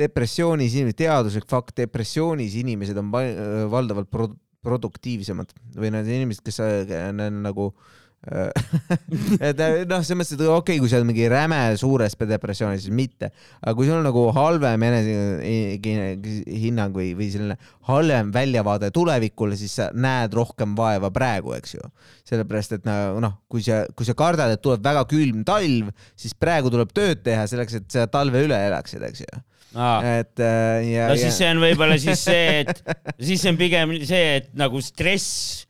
[SPEAKER 2] depressioonis inimesed, teaduslik fakt, depressioonis inimesed on val- valdavalt pro produktiivsemad või need inimesed, kes on nagu äh, [LAUGHS] et äh, noh, selles mõttes, et okei okay,, kui sa oled mingi räme suures depressioonis, siis mitte, aga kui sul on nagu halvem enesehinnang või, või selline halvem väljavaade tulevikule, siis sa näed rohkem vaeva praegu, eks ju. sellepärast, et noh, kui sa, kui sa kardad, et tuleb väga külm talv, siis praegu tuleb tööd teha selleks, et sa talve üle elaksid, eks ju. Et äh, ja,
[SPEAKER 1] no
[SPEAKER 2] ja.
[SPEAKER 1] siis see on võib-olla siis see, et [LAUGHS] siis on pigem see, et nagu stress,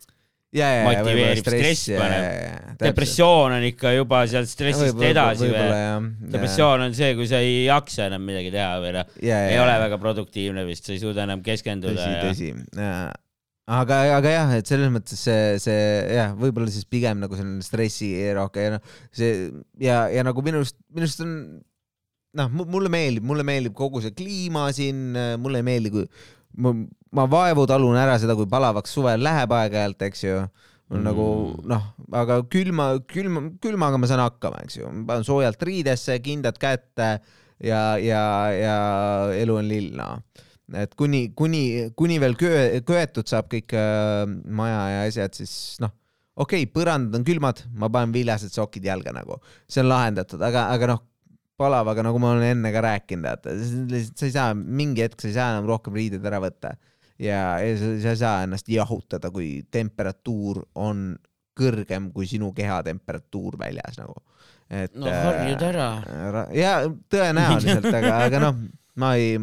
[SPEAKER 2] ja, ja, ja
[SPEAKER 1] motiveerib, stress
[SPEAKER 2] ja-
[SPEAKER 1] paneb.
[SPEAKER 2] ja- ja-
[SPEAKER 1] depressioon on ikka juba sealt stressist
[SPEAKER 2] Võib-
[SPEAKER 1] edasi või? depressioon on see, kui sa ei jaksa enam midagi teha või noh,
[SPEAKER 2] ja, ja,
[SPEAKER 1] ei ole väga produktiivne vist, sa ei suuda enam keskenduda
[SPEAKER 2] tõsi,
[SPEAKER 1] ja
[SPEAKER 2] tõsi. aga, aga jah, et selles mõttes see, see jah, võib-olla siis pigem nagu selline stressirohke ja noh, see ja, ja nagu minu arust, minu arust on noh, mulle meeldib, mulle meeldib kogu see kliima siin, mulle ei meeldi, kui ma, ma vaevu talun ära seda, kui palavaks suvel läheb aeg-ajalt, eks ju mul mm. nagu noh, aga külma, külma, külmaga ma saan hakkama, eks ju, ma panen soojalt riidesse, kindad kätte ja, ja, ja elu on lill, noh. et kuni, kuni, kuni veel köe, köetud saab kõik äh, maja ja asjad, siis noh, okei okay,, põrandad on külmad, ma panen viljased sokid jalga nagu, see on lahendatud, aga, aga noh, palavaga, nagu ma olen enne ka rääkinud, et lihtsalt sa ei saa, mingi hetk sa ei saa enam rohkem riideid ära võtta ja, ja sa, sa ei saa ennast jahutada, kui temperatuur on kõrgem kui sinu keha temperatuur väljas nagu.
[SPEAKER 1] et. no harjud ära.
[SPEAKER 2] Äh, ja tõenäoliselt, aga, aga noh, ma ei,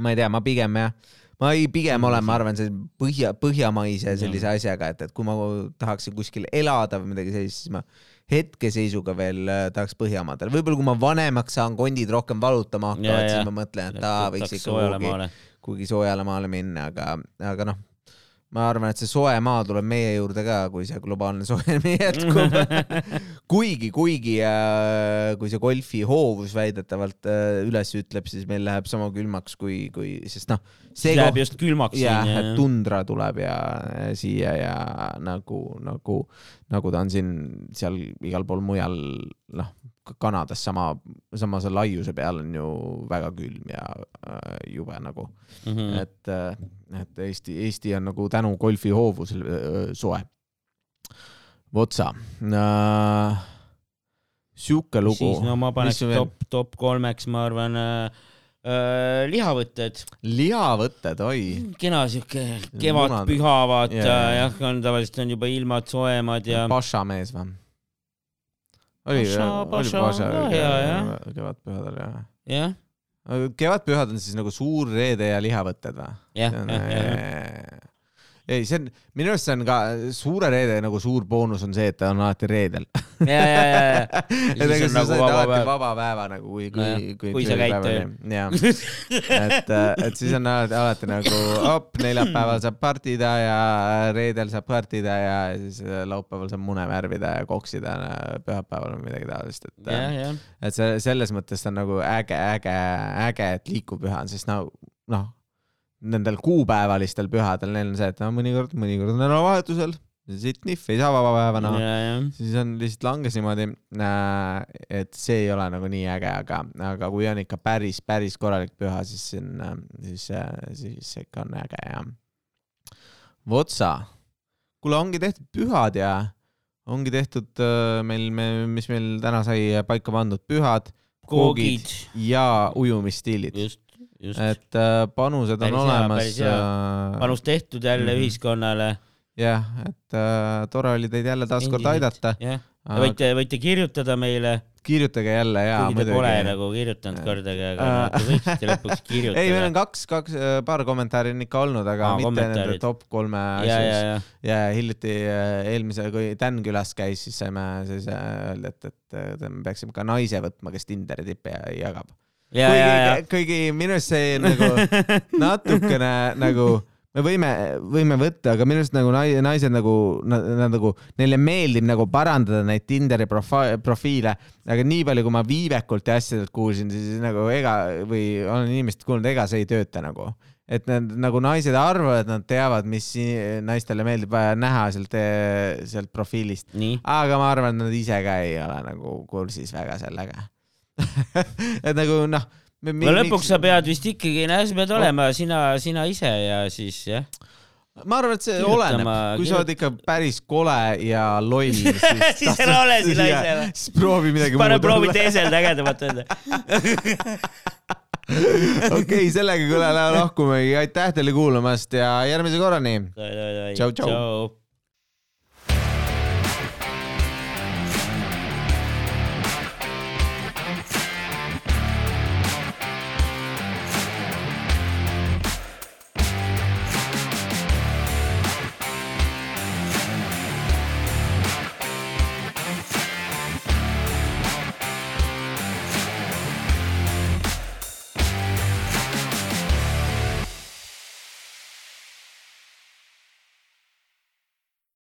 [SPEAKER 2] ma ei tea, ma pigem jah ma ei, pigem olen, ma arvan, see põhja, põhjamaise sellise asjaga, et, et kui ma tahaksin kuskil elada või midagi sellist, siis ma hetkeseisuga veel äh, tahaks Põhjamaadele, võib-olla kui ma vanemaks saan, kondid rohkem valutama hakkavad, siis ma mõtlen, et aa, võiks ikka kuhugi, kuhugi soojale maale minna, aga, aga noh, ma arvan, et see soe maa tuleb meie juurde ka, kui see globaalne soojenemine [LAUGHS] jätkub [LAUGHS] kuigi, kuigi äh, kui see golfi hoovus väidetavalt äh, üles ütleb, siis meil läheb sama külmaks kui, kui, sest noh.
[SPEAKER 1] see läheb koht, just külmaks.
[SPEAKER 2] jah, et tundra tuleb ja äh, siia ja nagu, nagu, nagu ta on siin seal igal pool mujal, noh Kanadas sama, sama see laiuse peal on ju väga külm ja äh, jube nagu mm, -hmm. et, äh, et Eesti, Eesti on nagu tänu golfi hoovusele äh, soe. Votsa äh,. sihuke lugu.
[SPEAKER 1] siis no ma paneks top, top kolmeks, ma arvan äh, äh, lihavõtted.
[SPEAKER 2] lihavõtted, oi.
[SPEAKER 1] kena siuke kevadpüha, vaata yeah. jah, on tavaliselt on juba ilmad soojemad ja.
[SPEAKER 2] pašamees või? Oli, oli Paša kevadpühadel jah?
[SPEAKER 1] jah.
[SPEAKER 2] kevadpühad on siis nagu suur reede ja lihavõtted või?
[SPEAKER 1] jah, jah, jah
[SPEAKER 2] ei, see on, minu arust see on ka suure reede nagu suur boonus on see, et ta on alati reedel.
[SPEAKER 1] ja, ja, ja, ja. [LAUGHS]
[SPEAKER 2] et ega sa saad alati päev. vaba päeva nagu, kui, kui,
[SPEAKER 1] kui, kui sa käid tööl.
[SPEAKER 2] jah, et, et siis on alati, alati nagu op, neljapäeval saab partida ja reedel saab partida ja siis laupäeval saab mune värvida ja koksida pühapäeval või midagi taolist, et. et see selles mõttes on nagu äge, äge, äge, et liikupüha on, sest no noh nendel kuupäevalistel pühadel, neil on see, et no mõnikord, mõnikord on nädalavahetusel, siit nihv ei saa vaba päevana no., siis on lihtsalt langes niimoodi, äh, et see ei ole nagu nii äge, aga, aga kui on ikka päris, päris korralik püha, siis see on, äh, siis, siis see ikka on äge ja. Votsa, kuule, ongi tehtud pühad ja ongi tehtud äh, meil, me, mis meil täna sai paika pandud, pühad, koogid ja ujumisstiilid.
[SPEAKER 1] just
[SPEAKER 2] et äh, panused on päris olemas.
[SPEAKER 1] Äh, panus tehtud jälle mm -hmm. ühiskonnale.
[SPEAKER 2] jah, et äh, tore oli teid jälle taaskord aidata.
[SPEAKER 1] jah, võite, võite kirjutada meile
[SPEAKER 2] kirjutage jälle ja
[SPEAKER 1] muidugi. Pole nagu kirjutanud kordagi, aga äh. võiksite lõpuks kirjutada. [LAUGHS]
[SPEAKER 2] ei, meil on kaks, kaks, äh, paar kommentaari on ikka olnud, aga Aa, mitte nende top kolme asjus. ja hiljuti äh, eelmise, kui Dan külas käis, siis saime siis öelda, et, et me peaksime ka naise võtma, kes Tinderi tippe jagab. Kuigi, kuigi minu arust see nagu [LAUGHS] natukene nagu me võime, võime võtta, aga minu arust nagu naised nagu, nad nagu, neile meeldib nagu parandada neid Tinderi profiile, aga nii palju, kui ma Viivekult ja asjadelt kuulsin, siis nagu ega või olen inimestelt kuulnud, ega see ei tööta nagu. Et need nagu naised arvavad, nad teavad, mis naistele meeldib näha sealt, sealt profiilist. aga ma arvan, et nad ise ka ei ole nagu kursis väga sellega [LAUGHS] et nagu noh
[SPEAKER 1] no lõpuks sa pead vist ikkagi, no sa pead olema sina, sina ise ja siis jah.
[SPEAKER 2] ma arvan, et see oleneb, kui sa oled ikka päris kole ja loll, [LAUGHS] siis
[SPEAKER 1] siis ära ole sina ise või?
[SPEAKER 2] siis proovi midagi
[SPEAKER 1] muud. pane proovi teeselda ägedamat öelda [LAUGHS]
[SPEAKER 2] okei sellega kõne lahkumegi, aitäh teile kuulamast ja järgmise korrani.
[SPEAKER 1] tšau, tšau.